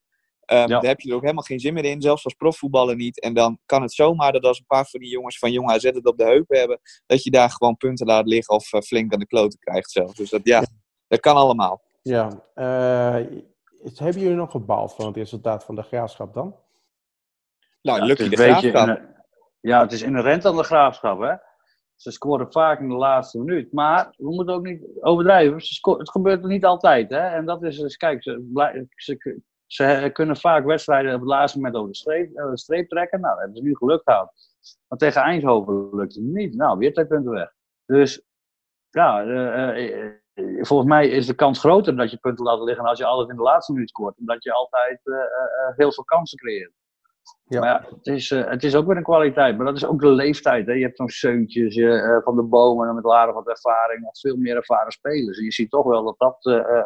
S3: Ehm,
S4: Ja.
S3: Daar heb je er ook helemaal geen zin meer in, zelfs als profvoetballer niet. En dan kan het zomaar dat als een paar van die jongens van Jong AZ het op de heupen hebben, dat je daar gewoon punten laat liggen of eh, flink aan de kloten krijgt zelf. Dus dat, ja, dat kan allemaal.
S2: Ja. eh, hebben jullie nog gebaald van het resultaat van de graafschap dan?
S3: Nou,
S4: Ja,
S3: lukt
S4: het
S3: je
S4: is
S3: de
S4: een beetje
S3: graafschap.
S4: in- ja, het is inherent aan de graafschap. Hè? Ze scoren vaak in de laatste minuut. Maar we moeten ook niet overdrijven. Ze het gebeurt niet altijd. Hè? En dat is, dus, kijk, ze, blij- ze, ze kunnen vaak wedstrijden op het laatste moment over de streep, streep trekken. Nou, dat hebben ze nu geluk gehad. Maar tegen Eindhoven lukt het niet. Nou, weer twee punten weg. Dus ja, eh, eh, eh, volgens mij is de kans groter dat je punten laat liggen als je altijd in de laatste minuut scoort. Omdat je altijd eh, eh, eh, heel veel kansen creëert.
S2: Ja.
S4: Maar ja, het is, eh, het is ook weer een kwaliteit. Maar dat is ook de leeftijd. Hè? Je hebt zo'n Seuntjes je, eh, van de bomen met aardig wat ervaring. Nog veel meer ervaren spelers. En je ziet toch wel dat dat eh,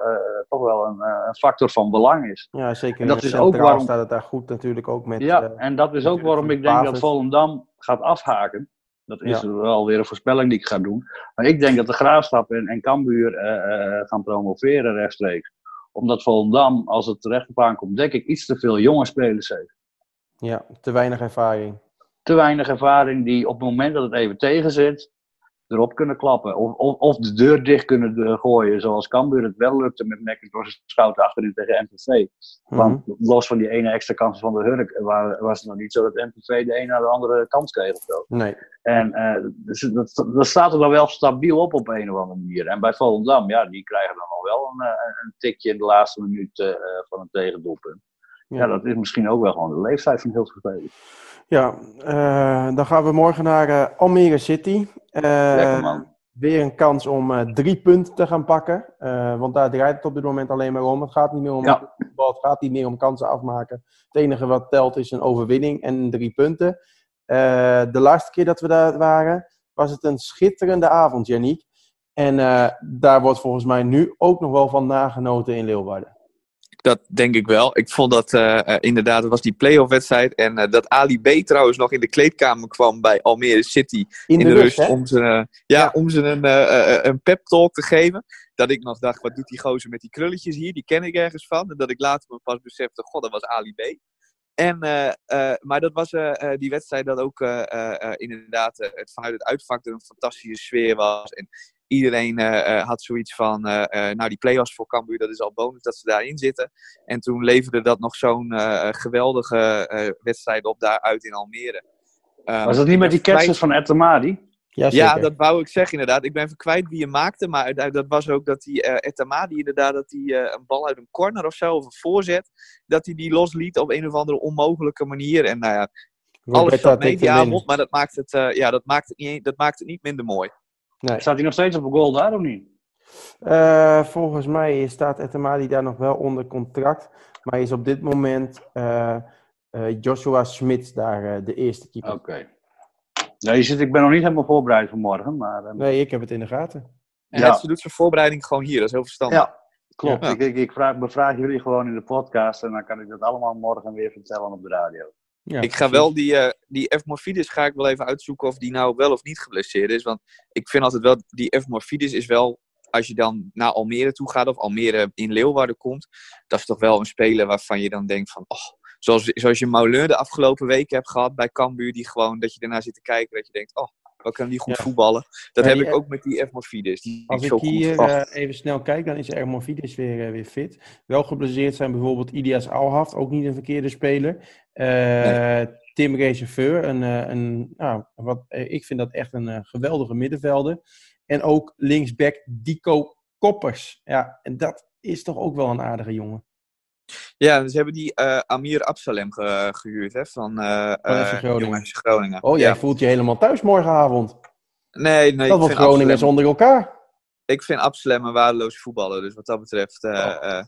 S4: toch wel een, factor van belang is.
S2: Ja, zeker.
S4: En dat is ook waarom-
S2: staat het daar goed natuurlijk ook met...
S4: Ja, en dat is ook waarom ik denk dat. Volendam gaat afhaken. Dat is
S2: Ja.
S4: wel weer een voorspelling die ik ga doen. Maar ik denk dat de Graafschap en, en Cambuur eh, gaan promoveren rechtstreeks. Omdat Volendam, als het terecht op aankomt, denk ik iets te veel jonge spelers heeft.
S2: Ja, te weinig ervaring.
S4: Te weinig ervaring die op het moment dat het even tegen zit, erop kunnen klappen. Of, of, of de deur dicht kunnen eh, gooien, zoals Cambuur het wel lukte met McIntosh Schouten achterin tegen MVV. Want
S2: Mhm.
S4: los van die ene extra kans van de Hurk wa- was het nog niet zo dat MVV de een naar de andere kans kreeg of zo.
S2: Nee.
S4: En eh, dus dat, dat staat er dan wel stabiel op op een of andere manier. En bij Volendam, ja, die krijgen dan nog wel een, eh, een tikje in de laatste minuut van een tegendoelpunt.
S2: Ja.
S4: Dat is misschien ook wel gewoon de leeftijd van heel veel spelers.
S2: Ja, eh, dan gaan we morgen naar eh, Almere City. Eh,
S4: Lekker man.
S2: weer een kans om drie punten te gaan pakken. Want daar draait het op dit moment alleen maar om. Het gaat niet meer om
S4: Ja.
S2: voetbal, het gaat niet meer om kansen afmaken. Het enige wat telt is een overwinning en drie punten. De laatste keer dat we daar waren, was het een schitterende avond, Janiek. En daar wordt volgens mij nu ook nog wel van nagenoten in Leeuwarden.
S3: Dat denk ik wel. Ik vond dat eh, eh, inderdaad, het was die playoff wedstrijd. En eh, dat Ali B trouwens nog in de kleedkamer kwam bij Almere City.
S2: In,
S3: in
S2: de, rust,
S3: om ze, ja, om ze een, een pep talk te geven. Dat ik nog dacht, wat doet die gozer met die krulletjes hier? Die ken ik ergens van. En dat ik later me pas besefte, god, dat was Ali B. En, maar dat was die wedstrijd dat ook inderdaad het vanuit het uitvak er een fantastische sfeer was. En iedereen eh, eh, had zoiets van, eh, eh, nou die play-offs voor Cambuur, dat is al bonus dat ze daarin zitten. En toen leverde dat nog zo'n geweldige eh, wedstrijd op daar uit in Almere. Ehm,
S4: Was dat niet met die catches van Etamadi?
S2: Ja,
S3: ja, dat wou ik zeggen inderdaad. Ik ben even kwijt wie je maakte, maar dat was ook dat die eh Etamadi inderdaad dat die, eh, een bal uit een corner of zo, of een voorzet, dat hij die losliet op een of andere onmogelijke manier. En nou ja, alles zat mee die avond, maar dat maakt het, eh, ja, dat maakt het, niet, dat maakt het niet minder mooi.
S2: Nee.
S4: Staat hij nog steeds op een goal daar of niet?
S2: Eh, volgens mij staat Etemadi daar nog wel onder contract. Maar is op dit moment eh, eh, Joshua Smits daar de eerste keeper.
S4: Oké. Ja, je zit, ik ben nog niet helemaal voorbereid voor morgen, maar...
S2: Nee, ik heb het in de gaten.
S3: En
S4: Ja.
S3: ze doet zijn voorbereiding gewoon hier, dat is heel verstandig.
S4: Ja, klopt.
S3: Ja.
S4: Ik, ik, ik vraag, bevraag jullie gewoon in de podcast en dan kan ik dat allemaal morgen weer vertellen op de radio.
S2: Ja,
S3: ik ga
S2: precies.
S3: wel die, eh die F. Morfidis ga ik wel even uitzoeken of die nou wel of niet geblesseerd is. Want ik vind altijd wel, die F. Morfidis is wel, als je dan naar Almere toe gaat of Almere in Leeuwarden komt, dat is toch wel een speler waarvan je dan denkt van, oh, zoals, zoals je Mauleur de afgelopen weken hebt gehad bij Cambuur, die gewoon, dat je daarna zit te kijken, dat je denkt, oh, wat kan die goed
S2: Ja.
S3: voetballen. Dat heb ik ook met die. Die
S2: Als ik hier eh, even snel kijk, dan is Ermovides weer, eh, weer fit. Wel geblesseerd zijn bijvoorbeeld Ilias Alhaft, ook niet een verkeerde speler. Eh, Tim Reserveur, een, eh, een, nou, wat, eh, ik vind dat echt een eh, geweldige middenvelder. En ook linksback Dico Koppers. Ja, en dat is toch ook wel een aardige jongen.
S3: Ja, ze hebben die eh, Amir Absalem ge- gehuurd hè, van
S2: Van FC Groningen.
S3: FC Groningen.
S2: Oh, jij
S3: ja.
S2: voelt je helemaal thuis morgenavond.
S3: Nee, nee,
S2: dat wordt
S3: vind
S2: Groningers
S3: Absalem-
S2: onder elkaar.
S3: ik vind Absalem een waardeloze voetballer. Dus wat dat betreft.
S2: Oh.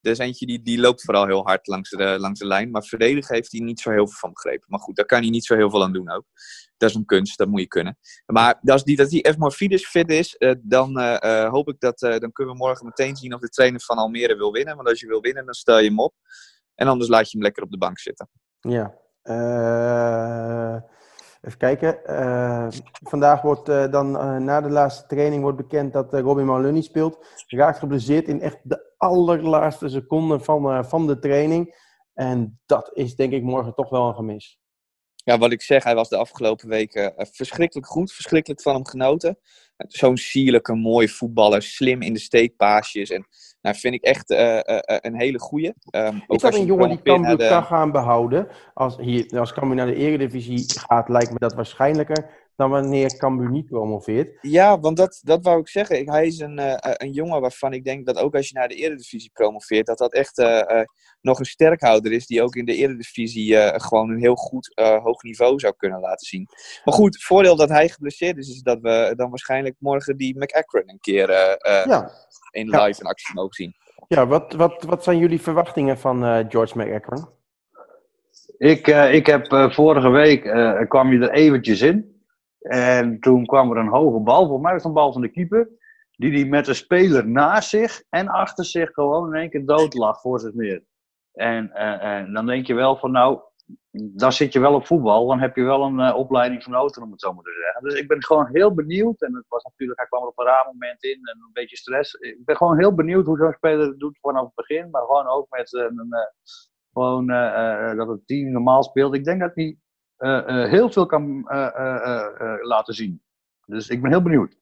S3: Er is eentje die, die loopt vooral heel hard langs de, langs de lijn. Maar verdedigen heeft hij niet zo heel veel van begrepen. Maar goed, daar kan hij niet zo heel veel aan doen ook. Dat is een kunst, dat moet je kunnen. Maar als die, dat die fit is, eh, dan eh, eh, hoop ik dat. dan kunnen we morgen meteen zien of de trainer van Almere wil winnen. Want als je wil winnen, dan stel je hem op. En anders laat je hem lekker op de bank zitten.
S2: Ja. Eh, even kijken. Eh, vandaag wordt eh, dan eh, na de laatste training wordt bekend dat Robin Maloney speelt. Raakt geblesseerd in echt de allerlaatste seconde van, van de training. En dat is denk ik morgen toch wel een gemis.
S3: Ja, wat ik zeg, hij was de afgelopen weken verschrikkelijk goed, verschrikkelijk van hem genoten. Zo'n sierlijke, mooie voetballer, slim in de steekpaasjes. En nou, vind ik echt eh, eh, eh, een hele goeie. Ook
S2: Is dat een jongen die Cambuur
S3: de-
S2: kan gaan behouden? Als, hier, als Cambuur naar de eredivisie gaat, lijkt me dat waarschijnlijker dan wanneer Cambuur niet promoveert.
S3: Ja, want dat, dat wou ik zeggen. Ik, hij is een, eh, eh, een jongen waarvan ik denk dat ook als je naar de Eredivisie promoveert, dat dat echt eh, eh, nog een sterkhouder is die ook in de Eredivisie eh, gewoon een heel goed eh, hoog niveau zou kunnen laten zien. Maar goed, het voordeel dat hij geblesseerd is, is dat we dan waarschijnlijk morgen die McAkron een keer eh, eh,
S2: Ja,
S3: in
S2: Ja.
S3: live in actie mogen zien.
S2: ja wat, wat, wat zijn jullie verwachtingen van eh, George McEachran?
S4: Ik, eh, ik heb vorige week, eh, kwam je er eventjes in. En toen kwam er een hoge bal, voor mij was het een bal van de keeper. Die die met een speler naast zich en achter zich gewoon in één keer dood lag voor zich neer. En, eh, en dan denk je wel van nou, dan zit je wel op voetbal. Dan heb je wel een eh, opleiding genoten om het zo maar te zeggen. Dus ik ben gewoon heel benieuwd. En het was natuurlijk, hij kwam er op een raar moment in en een beetje stress. Ik ben gewoon heel benieuwd hoe zo'n speler het doet vanaf het begin. Maar gewoon ook met een... eh, gewoon dat het team normaal speelt. Ik denk dat hij heel veel kan eh, eh, eh, eh, laten zien. Dus ik ben heel benieuwd.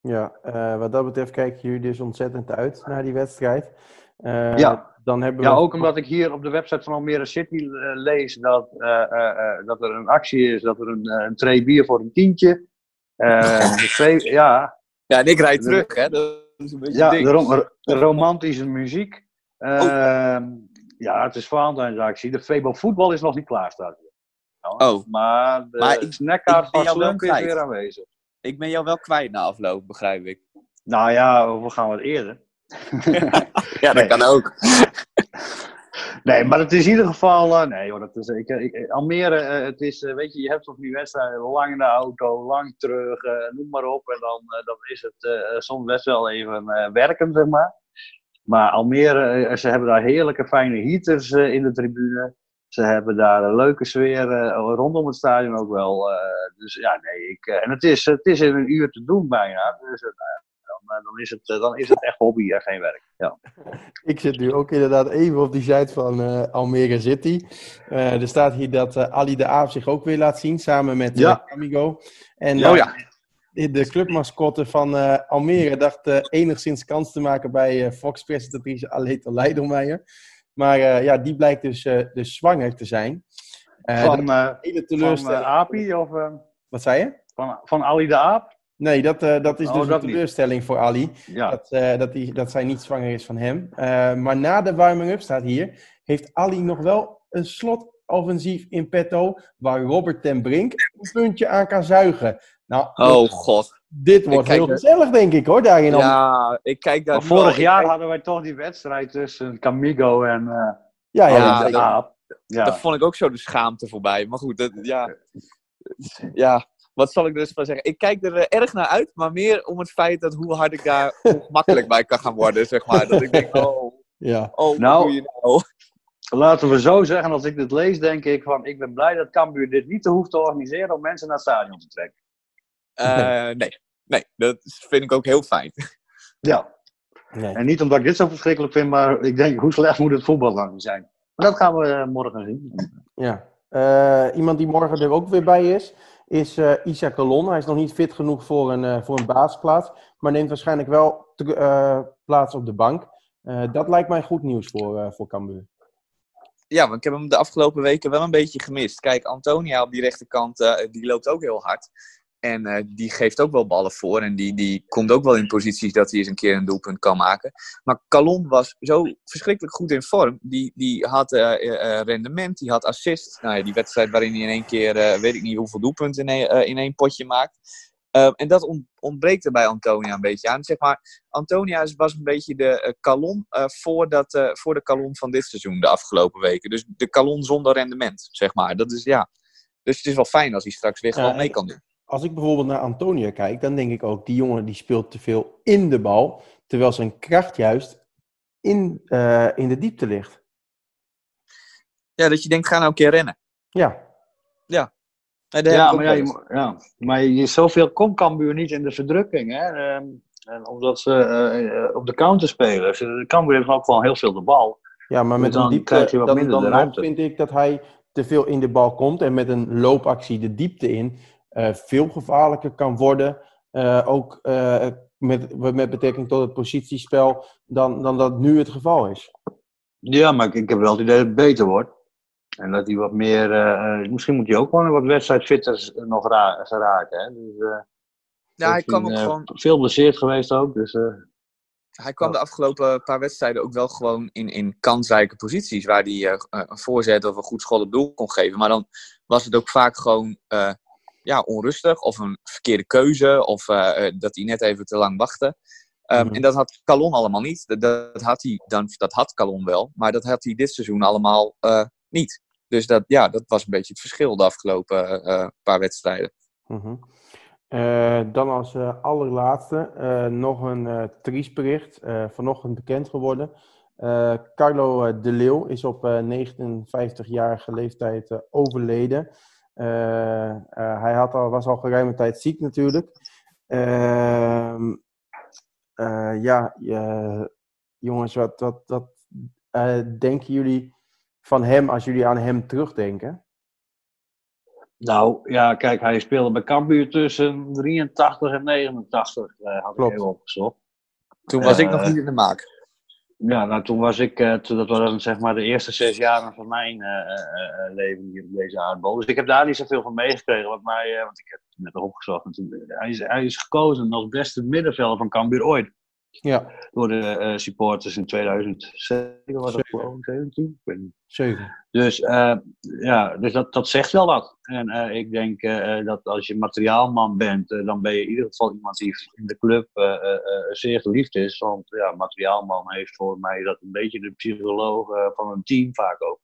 S2: Ja, eh, wat dat betreft kijken jullie dus ontzettend uit naar die wedstrijd. Eh,
S4: Ja.
S2: Dan hebben
S4: Ja,
S2: we...
S4: ook omdat ik hier op de website van Almere City eh, lees dat, eh, eh, eh, dat er een actie is, dat er een, eh, een tray bier voor een tientje. Eh, de twee, ja,
S3: Ja, en ik rijd terug, hè. Dat is een beetje
S4: ja de rom- romantische muziek. Eh, Ja, het is Valentijnsactie. De Febo voetbal is nog niet klaar, staat hier.
S3: Oh.
S4: Maar de
S3: Maar ik-
S4: snackkaart is
S3: kwijt.
S4: weer aanwezig.
S3: Ik ben jou wel kwijt na afloop, begrijp ik.
S4: Nou ja, we gaan wat eerder.
S3: Ja, dat
S4: Nee.
S3: kan ook.
S4: Nee, maar het is in ieder geval. eh, nee, hoor, dat is, ik, ik, Almere, eh, het is, eh, weet je, je hebt toch die wedstrijden lang in de auto, lang terug, noem maar op. En dan, dan is het eh, soms best wel even eh, werken, zeg maar. Maar Almere, ze hebben daar heerlijke, fijne heaters eh, in de tribune. Ze hebben daar een leuke sfeer eh, rondom het stadion ook wel. eh, dus ja, nee, ik, eh, en het is, het is in een uur te doen bijna. Dus dan, dan, is het, dan is het echt hobby en geen werk. Ja.
S2: Ik zit nu ook inderdaad even op die site van Almere City. Er staat hier dat Ali de Aap zich ook weer laat zien, samen met
S4: Ja.
S2: Amigo. En
S3: Oh ja.
S2: de clubmascotte van Almere dacht enigszins kans te maken bij Fox-presentatrice Aleta Leidelmeijer. Maar eh, ja, die blijkt dus, eh, dus zwanger te zijn. Is
S4: Van,
S2: hele
S4: van
S2: teleurstelling.
S4: Api of
S2: Wat zei je?
S4: van, van Ali de Aap?
S2: Nee, dat, dat is
S4: Oh,
S2: dus
S4: dat
S2: een
S4: niet.
S2: teleurstelling voor Ali.
S4: Ja.
S2: Dat, dat, die, dat zij niet zwanger is van hem. Maar na de warming-up, staat hier, heeft Ali nog wel een slotoffensief in petto waar Robert ten Brink een puntje aan kan zuigen. Nou,
S3: Oh god.
S2: dit wordt heel gezellig, denk ik hoor, daarin.
S3: Ja, ik kijk daar
S4: vorig jaar
S3: kijk-
S4: hadden wij toch die wedstrijd tussen Camigo en eh
S2: ja, ja.
S4: Aap. Ja.
S3: Daar vond ik ook zo de schaamte voorbij. Maar goed, dat, ja. ja. Wat zal ik er dus van zeggen? Ik kijk er eh, erg naar uit, maar meer om het feit dat hoe hard ik daar ongemakkelijk bij kan gaan worden, zeg maar. Dat ik denk, oh,
S2: ja.
S3: oh,
S4: Nou.
S3: doe je nou?
S4: Laten we zo zeggen, als ik dit lees, denk ik van ik ben blij dat Cambuur dit niet te hoeft te organiseren om mensen naar het stadion te trekken.
S3: Eh, nee, nee, dat vind ik ook heel fijn.
S4: Ja.
S2: Nee.
S4: En niet omdat ik dit zo verschrikkelijk vind, maar ik denk, hoe slecht moet het voetbal dan zijn? Maar dat gaan we eh, morgen zien.
S2: Ja. Eh, iemand die morgen er ook weer bij is, is eh Isaac Colon. Hij is nog niet fit genoeg voor een, eh, voor een basisplaats, maar neemt waarschijnlijk wel te- eh, plaats op de bank. Eh, dat lijkt mij goed nieuws voor, eh voor Cambuur.
S3: Ja, want ik heb hem de afgelopen weken wel een beetje gemist. Kijk, Antonia op die rechterkant, eh, die loopt ook heel hard. En eh, die geeft ook wel ballen voor. En die, die komt ook wel in posities dat hij eens een keer een doelpunt kan maken. Maar Calon was zo verschrikkelijk goed in vorm. Die, die had eh, eh, rendement, die had assist. Nou ja, die wedstrijd waarin hij in één keer, weet ik niet hoeveel doelpunten in één, in één potje maakt. Eh, en dat ont- ontbreekt er bij Antonia een beetje aan. Zeg maar, Antonia was een beetje de Calon voor, dat, voor de Calon van dit seizoen, de afgelopen weken. Dus de Calon zonder rendement, zeg maar. Dat is, ja. Dus het is wel fijn als hij straks weer gewoon mee kan doen.
S2: Als ik bijvoorbeeld naar Antonia kijk, dan denk ik ook, die jongen die speelt te veel in de bal, terwijl zijn kracht juist in, eh, in de diepte ligt.
S3: Ja, dat je denkt, ga nou een keer rennen.
S2: Ja,
S4: Ja
S3: ook
S4: maar, ja,
S3: wel
S4: je, ja, maar je, zoveel komt Cambuur niet in de verdrukking. Hè? Ehm, en omdat ze eh, op de counter spelen. Ze- Cambuur heeft ook gewoon heel veel de bal.
S2: ja maar met
S4: Dan
S2: een diepte,
S4: krijg je wat
S2: dan,
S4: minder
S2: dan
S4: de ruimte.
S2: vind ik dat hij te veel in de bal komt en met een loopactie de diepte in veel gevaarlijker kan worden. Eh, ook eh, met, met betrekking tot het positiespel, dan, dan dat nu het geval is.
S4: Ja, maar ik, ik heb wel het idee dat het beter wordt. En dat hij wat meer. eh, eh, misschien moet hij ook gewoon wat wedstrijdfitters nog. Hè? Dus, eh,
S3: Ja, hij kwam ook
S4: eh,
S3: gewoon
S4: Veel blesseerd geweest ook. Dus, eh,
S3: Hij kwam de afgelopen paar wedstrijden ook wel gewoon in, in kansrijke posities. Waar hij eh, een voorzet of een goed schot op doel kon geven. Maar dan was het ook vaak gewoon eh, ja, onrustig. Of een verkeerde keuze. Of eh, eh, dat hij net even te lang wachtte. Ehm,
S2: Mhm.
S3: En dat had Calon allemaal niet. Dat, dat, had hij dan, dat had Calon wel. Maar dat had hij dit seizoen allemaal eh, niet. Dus dat, ja, dat was een beetje het verschil de afgelopen paar wedstrijden.
S2: Mhm. Dan als allerlaatste nog een triest bericht, vanochtend bekend geworden. Carlo de Leeuw is op eh 59-jarige leeftijd overleden. Eh, eh, hij had al, was al geruime tijd ziek natuurlijk. Ehm, eh, ja, jongens, wat, wat, wat eh, denken jullie van hem als jullie aan hem terugdenken?
S4: nou ja, kijk, hij speelde bij Cambuur tussen 83 en 89. eh had
S2: Klopt.
S4: ik even opgezocht.
S3: Toen was ik nog niet in de maak.
S4: Ja, nou toen was ik, eh, dat waren zeg maar de eerste zes jaren van mijn eh, eh, leven hier op deze aardbol. Dus ik heb daar niet zoveel van meegekregen. Wat mij, want ik heb net. En toen- hij, is, hij is gekozen als beste middenvelder van Cambuur ooit.
S2: Ja,
S4: door de eh, supporters in 2007, was dat gewoon 17? Ik weet niet.
S2: zeven.
S4: Dus, eh, ja, dus dat, dat zegt wel wat. En eh, ik denk dat als je materiaalman bent, dan ben je in ieder geval iemand die in de club zeer geliefd is. Want ja, materiaalman heeft voor mij dat een beetje de psycholoog van een team vaak ook.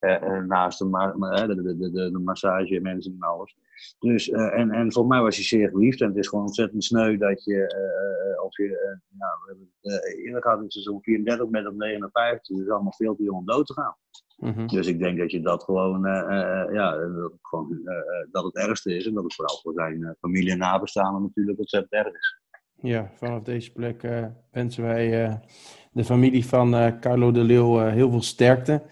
S4: Eh, eh, naast de, ma ma- eh, de, de, de, de, massage mensen en alles. Dus, en, en voor mij was hij zeer geliefd. En het is gewoon ontzettend sneu dat je, eh, of je, nou, we hebben het eerder gehad in seizoen 34 met op 59. Dus allemaal veel te jong om dood te gaan.
S2: Mhm.
S4: Dus ik denk dat je dat gewoon, ja, dat het, gewoon, dat het ergste is. En dat het vooral voor zijn familie en nabestaanden natuurlijk ontzettend erg is.
S2: Ja, vanaf deze plek wensen wij de familie van Carlo de Leeuw heel veel sterkte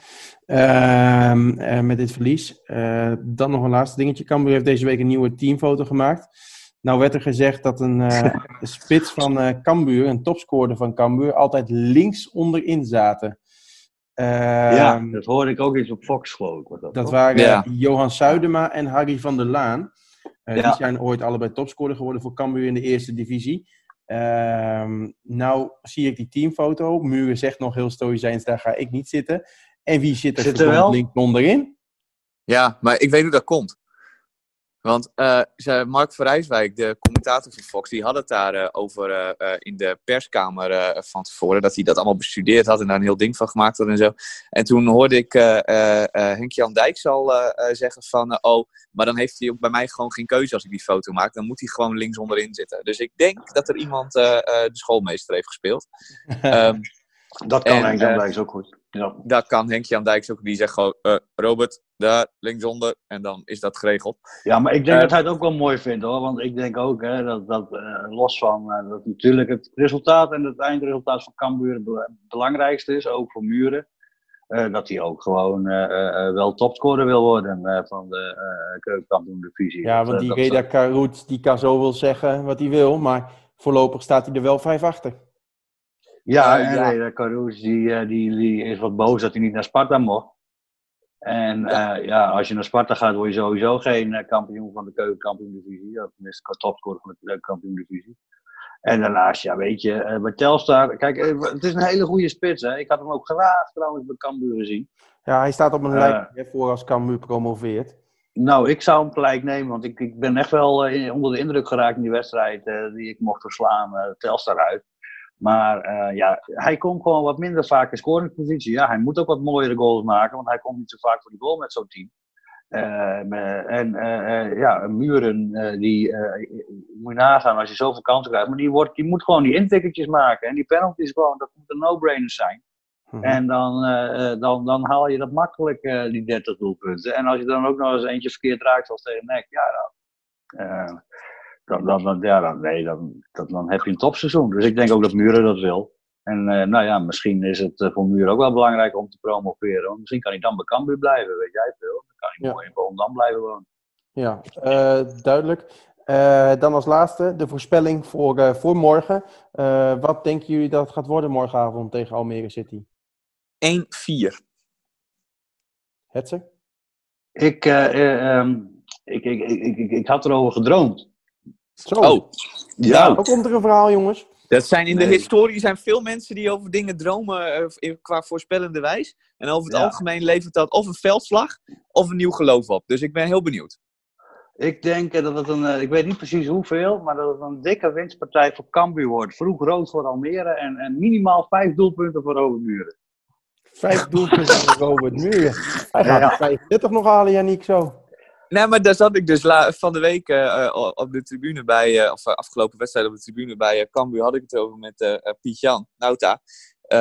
S2: met dit verlies. Eh, dan nog een laatste dingetje. Cambuur heeft deze week een nieuwe teamfoto gemaakt. Nou werd er gezegd dat een eh, spits van eh Cambuur, een topscorer van Cambuur, altijd links onderin zaten.
S4: ja,
S2: Ehm,
S4: dat hoorde ik ook eens op Fox geloof ik. Dat,
S2: Dat waren
S3: Ja.
S2: Johan Suidema en Harry van der Laan. Eh,
S4: Ja.
S2: Die zijn ooit allebei topscorer geworden voor Cambuur in de eerste divisie. Ehm, nou zie ik die teamfoto. Muren zegt nog heel stoïcijns, daar ga ik niet zitten. En wie zit er,
S4: Zit er wel?
S2: links onderin?
S3: Ja, maar ik weet hoe dat komt. Want eh, ze- Mark van Rijswijk, de commentator van Fox, die had het daar eh, over eh, eh, in de perskamer eh, van tevoren. Dat hij dat allemaal bestudeerd had en daar een heel ding van gemaakt had en zo. En toen hoorde ik eh eh, eh, Henk-Jan Dijks al zeggen van... oh, maar dan heeft hij ook bij mij gewoon geen keuze als ik die foto maak. Dan moet hij gewoon links onderin zitten. Dus ik denk dat er iemand eh, eh, de schoolmeester heeft gespeeld. Ehm,
S4: dat kan
S3: en,
S4: Henk Jan
S3: eh,
S4: Dijks ook goed. Ja.
S3: daar kan Henk-Jan Dijks ook. Die zegt gewoon, eh, Robert, daar linksonder. En dan is dat geregeld.
S4: ja, maar ik denk
S3: Eh,
S4: dat hij het ook wel mooi vindt hoor. Want ik denk ook hè, dat, dat eh, los van dat natuurlijk het resultaat en het eindresultaat van Cambuur het bela- belangrijkste is, ook voor Muren. eh, dat hij ook gewoon eh, eh, eh, wel topscorer wil worden eh, van de eh keukenkampioen divisie.
S2: Ja,
S4: Dat,
S2: want die
S4: dat-
S2: Reda Karoet, die kan zo wel zeggen wat hij wil. Maar voorlopig staat hij er wel vijf achter.
S4: Ja,
S3: Eh,
S4: en
S3: ja.
S4: Reda Caroes, die, eh, die, die is wat boos dat hij niet naar Sparta mocht. En ja. ja, als je naar Sparta gaat, word je sowieso geen eh, kampioen van de keukenkampioen-divisie. Of tenminste, topscorer van de keukenkampioen-divisie. En daarnaast, ja, weet je, eh, bij Telstar... Kijk, eh, het is een hele goede spits, hè. Ik had hem ook graag trouwens bij Cambuur gezien.
S2: Ja, hij staat op een
S4: Eh.
S2: lijst hè, voor als Cambuur promoveert.
S4: Nou, ik zou hem gelijk nemen, want ik, ik ben echt wel eh, onder de indruk geraakt in die wedstrijd eh, die ik mocht verslaan, eh Telstar uit. Maar eh, ja, hij komt gewoon wat minder vaak in scoringspositie. Ja, hij moet ook wat mooiere goals maken, want hij komt niet zo vaak voor die goal met zo'n team. Eh, en eh, ja, Muren, die moet je nagaan als je zoveel kansen krijgt. Maar die, wordt, die moet gewoon die intikkertjes maken. En die penalties gewoon, dat moeten no-brainers zijn.
S2: Mhm.
S4: En dan, dan, dan haal je dat makkelijk, die 30 doelpunten. En als je dan ook nog eens eentje verkeerd raakt, zoals tegen NEC, ja, dan, dan, dan, dan, ja, dan, nee, dan, dan, dan heb je een topseizoen. Dus ik denk ook dat Muren dat wil. En eh, nou ja, misschien is het eh, voor Muren ook wel belangrijk om te promoveren. Want misschien kan hij dan bij Cambuur blijven, weet jij veel. Dan kan hij
S2: Ja.
S4: mooi in Volendam blijven wonen.
S2: Ja, eh, duidelijk. Eh, dan als laatste de voorspelling voor, eh, voor morgen. Eh, wat denken jullie dat het gaat worden morgenavond tegen Almere City?
S3: 1-4.
S2: Hetzer?
S4: Ik, eh, eh, ehm, ik, ik, ik, ik, ik, ik had erover gedroomd.
S2: Zo,
S3: Oh,
S4: Ja,
S2: ook komt er een verhaal, jongens.
S3: dat zijn in de historie zijn veel mensen die over dingen dromen eh, qua voorspellende wijs. En over het
S4: Ja.
S3: algemeen levert dat of een veldslag of een nieuw geloof op. Dus ik ben heel benieuwd.
S4: Ik denk eh, dat het een, eh, ik weet niet precies hoeveel, maar dat het een dikke winstpartij voor Cambuur wordt. Vroeg rood voor Almere en, en minimaal vijf doelpunten voor Overmuren.
S2: Vijf doelpunten voor Robert Muren. Hij gaat
S4: Ja.
S2: de 35 nog halen, Janiek, zo.
S3: Nee, maar daar zat ik dus van de week eh, eh, op de tribune bij, eh, of afgelopen wedstrijd op de tribune bij uh, Cambuur had ik het over met Piet-Jan Nauta.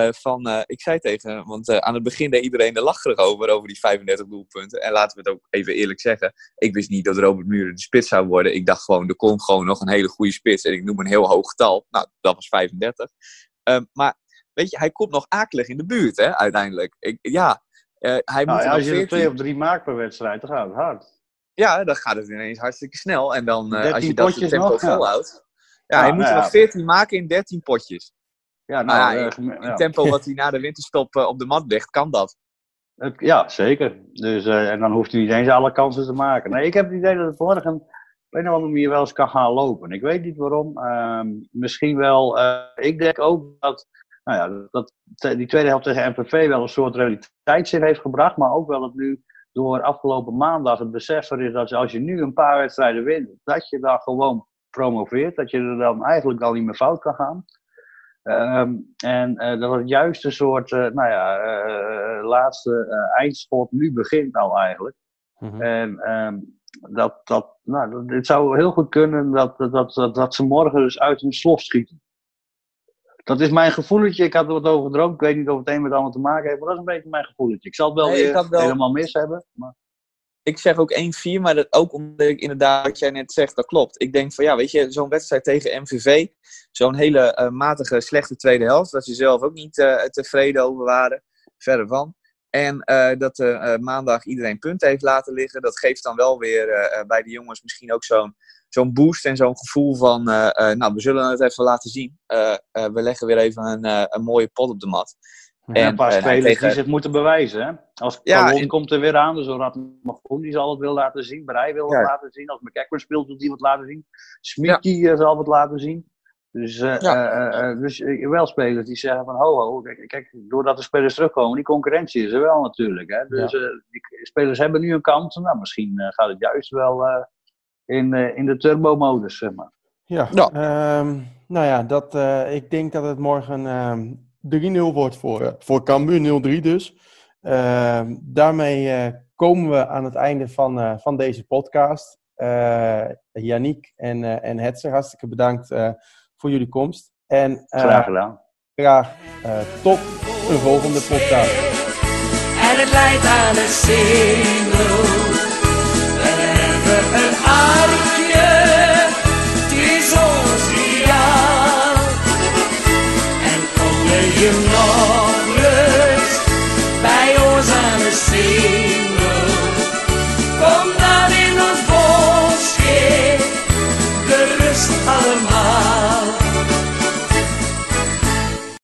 S3: Van, ik zei tegen hem, want aan het begin deed iedereen er lacherig over, over die 35 doelpunten. En laten we het ook even eerlijk zeggen, ik wist niet dat Robert Muren de spits zou worden. Ik dacht gewoon, er komt gewoon nog een hele goede spits. En ik noem een heel hoog getal. Nou, dat was 35. Ehm, maar weet je, hij komt nog akelig in de buurt, hè, uiteindelijk. Ik, ja, hij moet
S4: Nou, ja,
S3: nog
S4: als je er
S3: 14
S4: twee of drie maakt per wedstrijd, dan gaat het hard.
S3: Ja, dan gaat het ineens hartstikke snel. En dan, eh, als
S4: 13
S3: je dat
S4: potjes
S3: tempo
S4: nog,
S3: volhoudt. Ja,
S4: Ja,
S3: hij moet
S4: nou
S3: er nog 14 maken in 13 potjes.
S4: Ja,
S3: Nou
S4: nou,
S3: ja,
S4: eh,
S3: in- tempo wat hij na de winterstop eh, op de mat ligt, kan dat.
S4: Ja, zeker. Dus, en dan hoeft hij niet eens alle kansen te maken. Nee, ik heb het idee dat het morgen op een of andere manier wel eens kan gaan lopen. Ik weet niet waarom. Ehm, misschien wel. ik denk ook dat, nou ja, dat die tweede helft tegen MPV wel een soort realiteitszin heeft gebracht. Maar ook wel dat nu door afgelopen maandag het besef er is dat als je nu een paar wedstrijden wint, dat je dan gewoon promoveert. Dat je er dan eigenlijk al niet meer fout kan gaan. Ehm, en eh, dat het juist een soort, eh, nou ja, eh, laatste eindschot nu begint al eigenlijk.
S2: Mhm.
S4: En ehm, dat, dat, nou, het zou heel goed kunnen dat, dat, dat, dat, dat ze morgen dus uit hun slof schieten. Dat is mijn gevoeletje. Ik had er wat over gedroomd. Ik weet niet of het een met het ander te maken heeft, maar dat is een beetje mijn gevoeletje. Ik zal het wel
S3: Nee, ik
S4: weer
S3: had wel-
S4: helemaal mis hebben. Maar...
S3: ik zeg ook 1-4, maar dat ook omdat ik inderdaad, wat jij net zegt, dat klopt. Ik denk van ja, weet je, zo'n wedstrijd tegen MVV, zo'n hele eh, matige, slechte tweede helft, dat ze zelf ook niet eh, tevreden over waren, verder van. En eh, dat eh, eh, maandag iedereen punten heeft laten liggen, dat geeft dan wel weer bij de jongens misschien ook zo'n zo'n boost en zo'n gevoel van, nou, we zullen het even laten zien. We leggen weer even een, een mooie pot op de mat.
S4: En
S3: En,
S4: een paar spelers
S3: tegen-
S4: die zich moeten bewijzen. Hè? Als
S3: Ja, en-
S4: komt er weer aan, dus Rad Magoen die zal het willen laten zien. Brei wil
S3: Ja.
S4: het laten zien. Als McEachran speelt, wil hij wat laten zien. Eh, zal het laten zien. Dus, eh,
S3: Ja.
S4: eh, eh, dus wel spelers die zeggen van ho ho, kijk, kijk, doordat de spelers terugkomen, die concurrentie is er wel natuurlijk. Hè? Dus eh, die spelers hebben nu een kans. Nou, misschien eh, gaat het juist wel eh, in, eh, in de turbo-modus, zeg maar.
S2: Ja,
S3: Ja.
S2: ehm, nou ja, dat, eh, ik denk dat het morgen ehm 3-0 wordt voor, voor Cambuur, 0-3 dus. Ehm, daarmee eh, komen we aan het einde van, eh, van deze podcast. Eh Yannick en, eh en Hetzer, hartstikke bedankt eh, voor jullie komst. En, eh,
S4: graag gedaan.
S2: Graag eh, tot een volgende podcast.
S1: En het leidt aan een single. We hebben een aardje, Die is ons ideaal. En kom je nog?